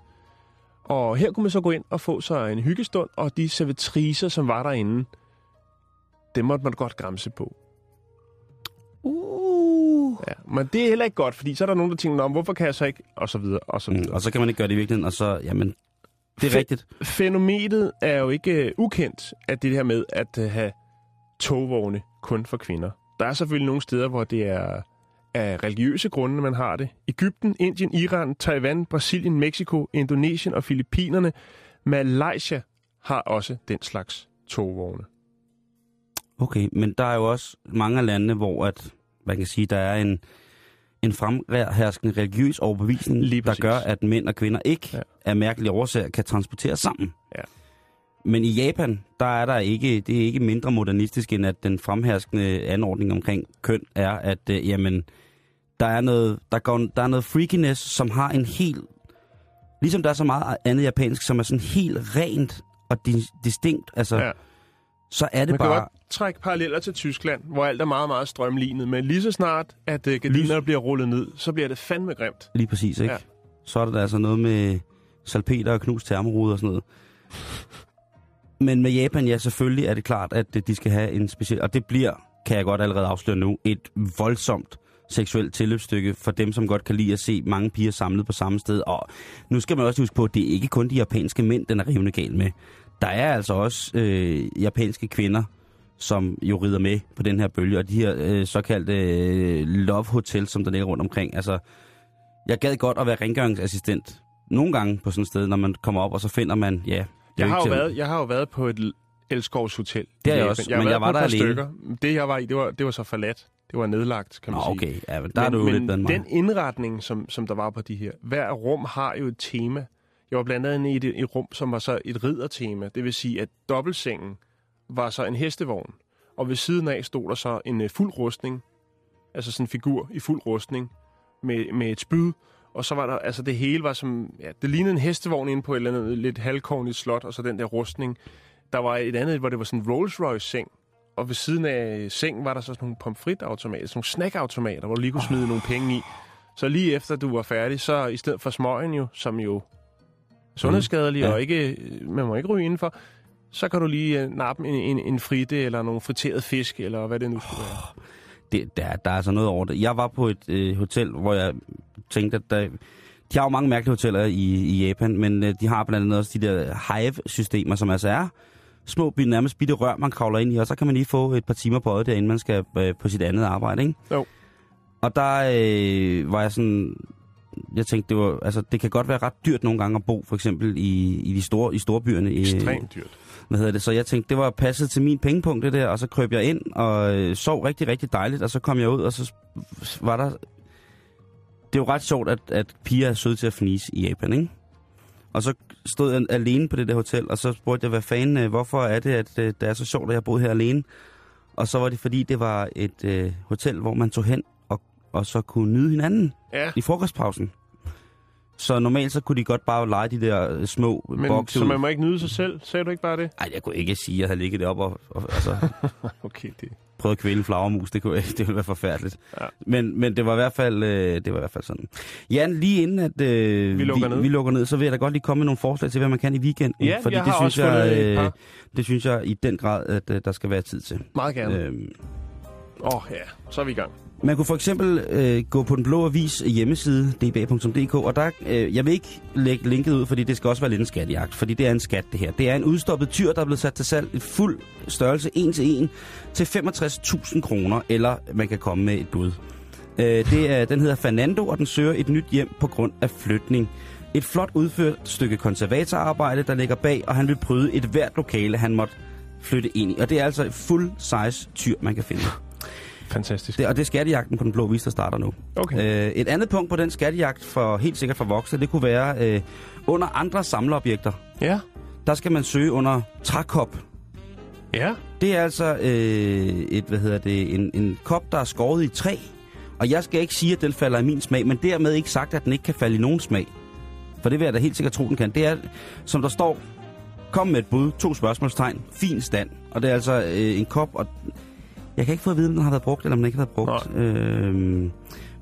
og her kunne man så gå ind og få sig en hyggestund, og de servitriser, som var derinde, dem måtte man godt græmse på. Ja, men det er heller ikke godt, fordi så er der nogen, der tænker, "Nå, men hvorfor kan jeg så ikke? Og så videre, og så Mm, videre. og så kan man ikke gøre det i virkeligheden, og så, jamen, det er Fe- rigtigt. Fænomenet er jo ikke uh, ukendt, at det her med at uh, have togvogne kun for kvinder. Der er selvfølgelig nogle steder, hvor det er af religiøse grunde, man har det. Ægypten, Indien, Iran, Taiwan, Brasilien, Mexico, Indonesien og Filippinerne. Malaysia har også den slags togvogne. Okay, men der er jo også mange af landene, hvor at, man kan sige, der er en, en fremherskende religiøs overbevisning, Lige der gør, at mænd og kvinder ikke ja. af mærkelige årsager kan transportere sammen. Ja. Men i Japan, der er der ikke, det er ikke mindre modernistisk, end at den fremherskende anordning omkring køn er, at øh, jamen, der er, noget, der, går, der er noget freakiness, som har en helt... Ligesom der er så meget andet japansk, som er sådan helt rent og di- distinkt, altså, Ja. så er det Man kan bare... godt trække paralleller til Tyskland, hvor alt er meget, meget strømlignet. Men lige så snart, at uh, gardinerne bliver rullet ned, så bliver det fandme grimt. Lige præcis, ikke? Ja. Så er der altså noget med salpeter og knust termorude og sådan noget. Men med Japan, ja, selvfølgelig er det klart, at øh, de skal have en speciel... Og det bliver, kan jeg godt allerede afsløre nu, et voldsomt seksuelt tilløbsstykke for dem, som godt kan lide at se mange piger samlet på samme sted. Og nu skal man også huske på, at det er ikke kun de japanske mænd, den er rivende gal med. Der er altså også øh, japanske kvinder, som jo rider med på den her bølge, og de her øh, såkaldte øh, love hotel, som der ligger rundt omkring. Altså, jeg gad godt at være rengøringsassistent nogle gange på sådan et sted, når man kommer op, og så finder man, ja er Jeg har, jo været, jeg har jo været på et Elskovs Hotel. Det i jeg også, jeg men jeg var der alene. stykker. Det, jeg var i, det var, det var så forladt. Det var nedlagt, kan man Nå, sige. okay, ja, men der er men, du jo men lidt den indretning, som, som der var på de her, hver rum har jo et tema. Jeg var blandt andet i et, et rum, som var så et riddertema. Det vil sige, at dobbeltsengen var så en hestevogn. Og ved siden af stod der så en uh, fuld rustning. Altså sådan en figur i fuld rustning med, med et spyd. Og så var der, altså det hele var som, ja, det lignede en hestevogn inde på et eller andet lidt halvkornigt slot, og så den der rustning. Der var et andet, hvor det var sådan en Rolls Royce seng. Og ved siden af sengen var der så sådan nogle pomfritautomater, sådan nogle snackautomater, hvor du lige kunne smide nogle penge i. Så lige efter du var færdig, så i stedet for smøgen jo, som jo sundhedsskadelig Mm. Ja. og ikke, man må ikke ryge indenfor, så kan du lige uh, nappe en, en, en fritte eller nogle friteret fisk, eller hvad det nu skulle være. Det, der, der er altså noget over det. Jeg var på et øh, hotel, hvor jeg tænkte, at der, de har jo mange mærkelige hoteller i, i Japan, men øh, de har blandt andet også de der hive-systemer, som altså er små, nærmest bitte rør, man kravler ind i, og så kan man lige få et par timer på øjet derinde, man skal øh, på sit andet arbejde, ikke? Jo. Og der øh, var jeg sådan... Jeg tænkte, det, var, altså, det kan godt være ret dyrt nogle gange at bo, for eksempel i, i de store, i storbyerne. i- Ekstremt dyrt. Hvad hedder det, så jeg tænkte, det var passet til min pengepunkt, det der, og så krøb jeg ind og øh, sov rigtig, rigtig dejligt, og så kom jeg ud, og så var der... Det er jo ret sjovt, at, at piger er søde til at fnise i Japan, ikke? Og så stod jeg alene på det der hotel, og så spurgte jeg, hvad fanden, øh, hvorfor er det, at øh, det er så sjovt, at jeg boede her alene? Og så var det, fordi det var et øh, hotel, hvor man tog hen og, og så kunne nyde hinanden Ja, i frokostpausen. Så normalt så kunne de godt bare lege de der øh, små men bokse så ud. man må ikke nyde sig selv. Sagde du ikke bare det? Ej, jeg kunne ikke sige, at jeg havde ligget deroppe og, og altså, Okay, det... prøvet at kvæle en flagermus. Det, kunne, det ville være forfærdeligt. Ja. Men, men det var i hvert fald, øh, det var i hvert fald sådan. Jan, lige inden at øh, Vi lukker vi, ned. vi lukker ned, så vil jeg da godt lige komme med nogle forslag til, hvad man kan i weekenden. Ja, fordi det synes jeg, øh, det synes jeg i den grad, at øh, der skal være tid til. Meget gerne. Åh Øhm, oh, ja, så er vi i gang. Man kunne for eksempel øh, gå på den blå avis hjemmeside, dba.dk, og der, øh, jeg vil ikke lægge linket ud, fordi det skal også være lidt en skattejagt, fordi det er en skat det her. Det er en udstoppet tyr, der er blevet sat til salg i fuld størrelse 1 til 1 til 65.000 kroner, eller man kan komme med et bud. Øh, det er, den hedder Fernando, og den søger et nyt hjem på grund af flytning. Et flot udført stykke konservatorarbejde, der ligger bag, og han vil bryde et hvert lokale, han måtte flytte ind i. Og det er altså et full size tyr, man kan finde. Fantastisk. Det, og det er skattejagten på den blå vis, der starter nu. Okay. Øh, et andet punkt på den skattejagt, for helt sikkert for voksne, det kunne være øh, under andre samleobjekter. Ja. Der skal man søge under trækop. Ja. Det er altså øh, et, hvad hedder det, en, en kop, der er skåret i træ. Og jeg skal ikke sige, at den falder i min smag, men dermed ikke sagt, at den ikke kan falde i nogen smag. For det vil jeg da helt sikkert tro, den kan. Det er, som der står, kom med et bud, to spørgsmålstegn, fin stand. Og det er altså øh, en kop, og jeg kan ikke få at vide, om den har været brugt, eller om den ikke har været brugt. Øhm,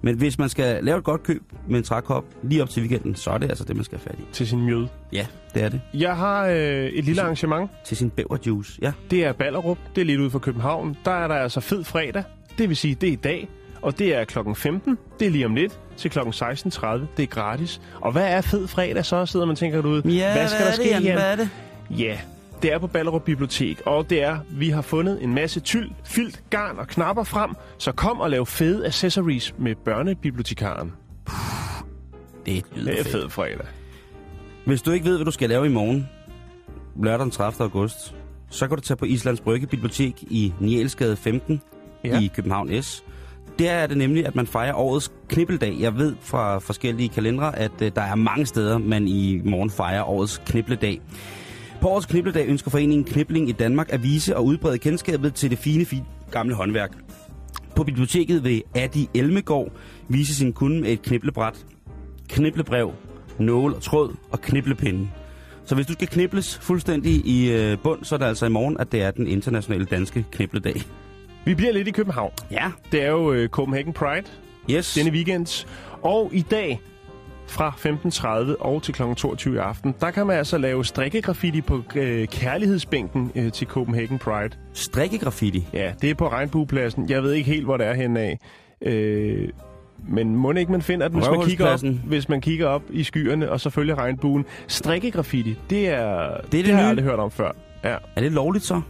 men hvis man skal lave et godt køb med en trækop lige op til weekenden, så er det altså det, man skal have fat i. Til sin mjød. Ja, det er det. Jeg har øh, et lille arrangement. Til sin bæverjuice, ja. Det er Ballerup. Det er lidt ude for København. Der er der altså fed fredag. Det vil sige, det er i dag. Og det er klokken 15, det er lige om lidt, til klokken 16.30, det er gratis. Og hvad er fed fredag så, sidder man og tænker derude? Ja, hvad skal hvad der er ske, det? Jan? Hvad er det? Ja, det er på Ballerup Bibliotek, og det er, vi har fundet en masse tyld, fyldt garn og knapper frem, så kom og lav fede accessories med børnebibliotekaren. Det lyder Det er fedt. fed fredag. Hvis du ikke ved, hvad du skal lave i morgen, lørdag den 30. august, så kan du tage på Islands Brygge Bibliotek i Nielsgade 15 Ja. i København S. Der er det nemlig, at man fejrer årets knibbeldag. Jeg ved fra forskellige kalendere, at øh, der er mange steder, man i morgen fejrer årets knibledag. På årets knibledag ønsker foreningen Knibling i Danmark at vise og udbrede kendskabet til det fine, fine gamle håndværk. På biblioteket vil Adi Elmegård vise sin kunde med et kniblebræt, kniblebrev, nål og tråd og kniblepinde. Så hvis du skal knibles fuldstændig i øh, bund, så er det altså i morgen, at det er den internationale danske knibledag. Vi bliver lidt i København. Ja. Det er jo øh, Copenhagen Pride Yes. denne weekend. Og i dag fra 15.30 og til kl. 22 i aften, der kan man altså lave strikkegraffiti på øh, kærlighedsbænken øh, til Copenhagen Pride. Strikkegraffiti. Ja, det er på Regnbuepladsen. Jeg ved ikke helt, hvor det er henne af. Øh, men må ikke man finder den, hvis man, kigger op, hvis man kigger op i skyerne, og så følger regnbuen. Strikkegraffiti, det er det, det det har jeg nye. aldrig hørt om før. Ja, Er det lovligt så?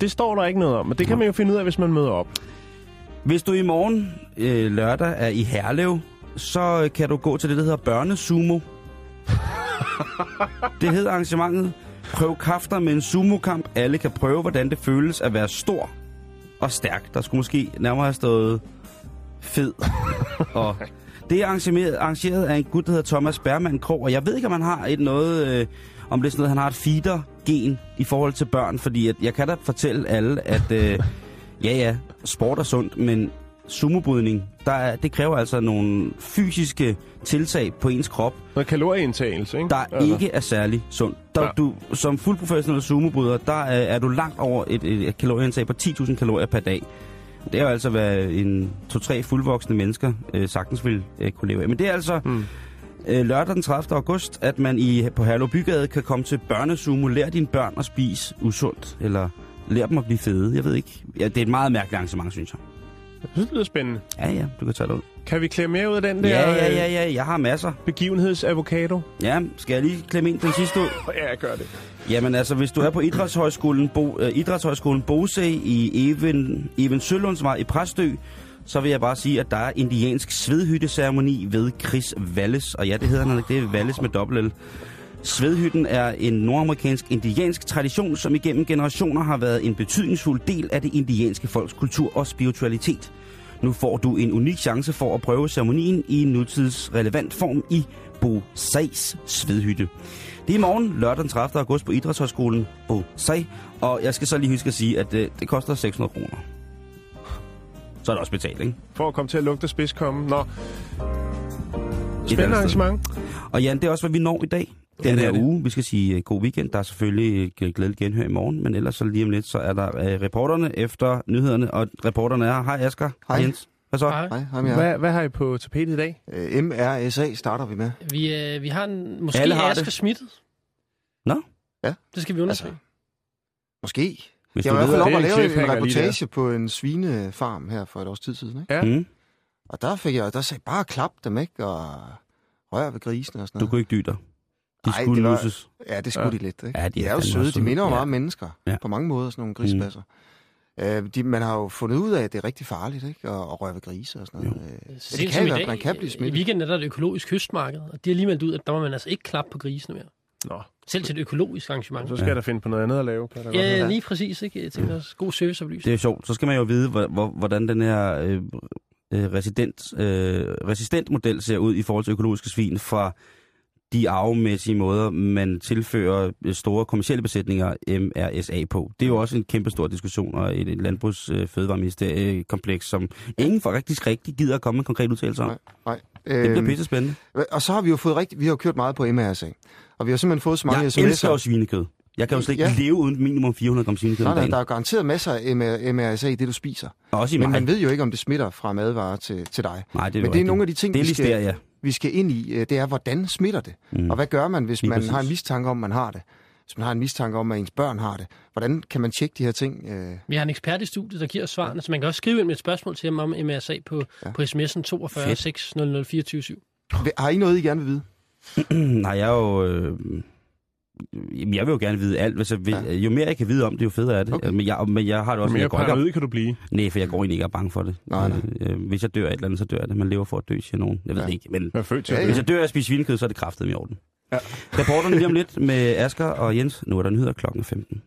det står der ikke noget om, men det kan man jo finde ud af, hvis man møder op. Hvis du i morgen øh, lørdag er i Herlev, så øh, kan du gå til det, der hedder børnesumo. det hedder arrangementet. Prøv kræfter med en sumokamp. Alle kan prøve, hvordan det føles at være stor og stærk. Der skulle måske nærmere have stået fed. og det er arrangeret, arrangeret af en gut, der hedder Thomas Bergman Krog, og jeg ved ikke, om han har et noget, øh, om det er sådan noget, han har et feeder-gen i forhold til børn, fordi at jeg kan da fortælle alle, at øh, ja, ja, sport er sundt, men sumobrydning, der er, det kræver altså nogle fysiske tiltag på ens krop, Noget kalorieindtagelse, ikke? der Altså. ikke er særlig sundt. Der, Ja. du, som fuldprofessionel sumobryder, der er, er du langt over et, et, et kalorieindtag på 10.000 kalorier per dag. Det er jo altså, hvad en to-tre fuldvoksne mennesker øh, sagtens vil øh, kunne leve af. Men det er altså mm. øh, lørdag den 30. august, at man i, på Herlev Bygade kan komme til børnesumo. Lær dine børn at spise usundt, eller lær dem at blive fede. Jeg ved ikke. Ja, det er et meget mærkeligt arrangement, synes jeg. Jeg synes, det lyder spændende. Ja, ja, du kan tage det ud. Kan vi klemme mere ud af den der Ja, ja, øh, ja, ja, jeg har masser. begivenhedsavocado? Ja, skal jeg lige klemme ind den sidste ud? Ja, jeg gør det. Jamen altså, hvis du er på Idrætshøjskolen, Bo, uh, Idrætshøjskolen Bose i Even, Even Sølundsvej i Præstø, så vil jeg bare sige, at der er indiansk svedhytteceremoni ved Chris Wallis. Og ja, det hedder han det er Wallis med dobbelt L. Svedhytten er en nordamerikansk indiansk tradition, som igennem generationer har været en betydningsfuld del af det indianske folks kultur og spiritualitet. Nu får du en unik chance for at prøve ceremonien i en nutidsrelevant form i Bosais svedhytte. Det er i morgen, lørdag den 30. august på Idrætshøjskolen Bosai, og jeg skal så lige huske at sige, at det, det koster 600 kroner. Så er det også betalt, ikke? For at komme til at lugte spidskomme. Nå. Spændende arrangement. Og Jan, det er også, hvad vi når i dag. Den her er uge. Vi skal sige uh, god weekend. Der er selvfølgelig uh, glædelig genhør i morgen, men ellers så lige om lidt, så er der uh, reporterne efter nyhederne, og reporterne er. Hej Asger. Hej. Jens. Hvad så? Hej, hej jer. Hvad, hvad har I på tapetet i dag? Øh, MRSA starter vi med. Vi, øh, vi har en, måske Alle har Asger det. smittet. Nå. Ja. Det skal vi undersøge. Altså, Måske. Hvis Jeg du var i hvert fald og en lave en reportage på en svinefarm her for et års tid siden. Ikke? Ja. mm, Og der fik jeg, der sagde bare klap dem, ikke? Og rør ved grisene og sådan du noget. kunne ikke dybe dig. De Ej, skulle det var- nusses. Ja, det skulle Ja. de lidt. Ikke? Ja, de de, er er jo søde. De minder jo søde. meget Ja. om mennesker. Ja. På mange måder, sådan nogle grispasser. Øh, de, man har jo fundet ud af, at det er rigtig farligt ikke? At, at røre ved grise og sådan noget. Øh, Så det kan i i dag, fald, man kan blive I smittet. weekenden er der et økologisk kystmarked, og de har lige meldt ud, at der må man altså ikke klappe på grisene mere. Nå, Selv til et økologisk arrangement. så skal Ja. jeg da finde på noget andet at lave. Kan godt Ja, høre. lige præcis. Ikke? Jeg tænker også, god serviceoplysning. Det er jo sjovt. Så skal man jo vide, hvor, hvor, hvordan den her øh, øh, resident, øh, resistent model ser ud i forhold til økologiske svin fra de arvemæssige måder, man tilfører store kommersielle besætninger MRSA på. Det er jo også en kæmpe stor diskussion og et, et landbrugs øh, fødevareministeriekompleks, som ingen faktisk rigtig gider at komme med en konkret udtalelse om. Nej, nej. Det bliver Øhm, pisse spændende. Og så har vi jo fået rigtig, vi har jo kørt meget på MRSA. Og vi har simpelthen fået så mange Jeg sms'er. elsker jo svinekød. Jeg kan jo slet ikke Ja. leve uden minimum 400 gram svinekød Nej, nej, der er garanteret masser af MR, MRSA i det, du spiser. Også i Men mig. man ved jo ikke, om det smitter fra madvarer til, til dig. Nej, det er Men jo det er rigtigt. nogle af de ting, Det er vi skal. Vi skal ind i. øh, Det er, hvordan smitter det? Mm. Og hvad gør man, hvis Lige man præcis. har en mistanke om, man har det? hvis man har en mistanke om, at ens børn har det. Hvordan kan man tjekke de her ting? Øh, Vi har en ekspert i studiet, der giver os svarene, så man kan også skrive ind med et spørgsmål til ham om MRSA på, ja. på sms'en 42 Fedt. 600 24 7. har I noget, I gerne vil vide? Nej, jeg er jo... Øh, jamen, jeg vil jo gerne vide alt. Vil, ja. Jo mere jeg kan vide om det, jo federe er det. Okay. Men, jeg, men jeg har det også... Mere jeg går ikke paranoid kan du blive. Nej, for jeg går egentlig ikke og er bange for det. Nej, nej. Øh, hvis jeg dør af et eller andet, så dør jeg det. Man lever for at dø, siger nogen. Jeg ved Ja. det ikke, men Jeg er født Ja, ja, hvis jeg dør af at spise svinekød, så er det kraftet i orden. Ja. Reporterne lige om lidt med Asger og Jens. Nu er der nyheder klokken 15.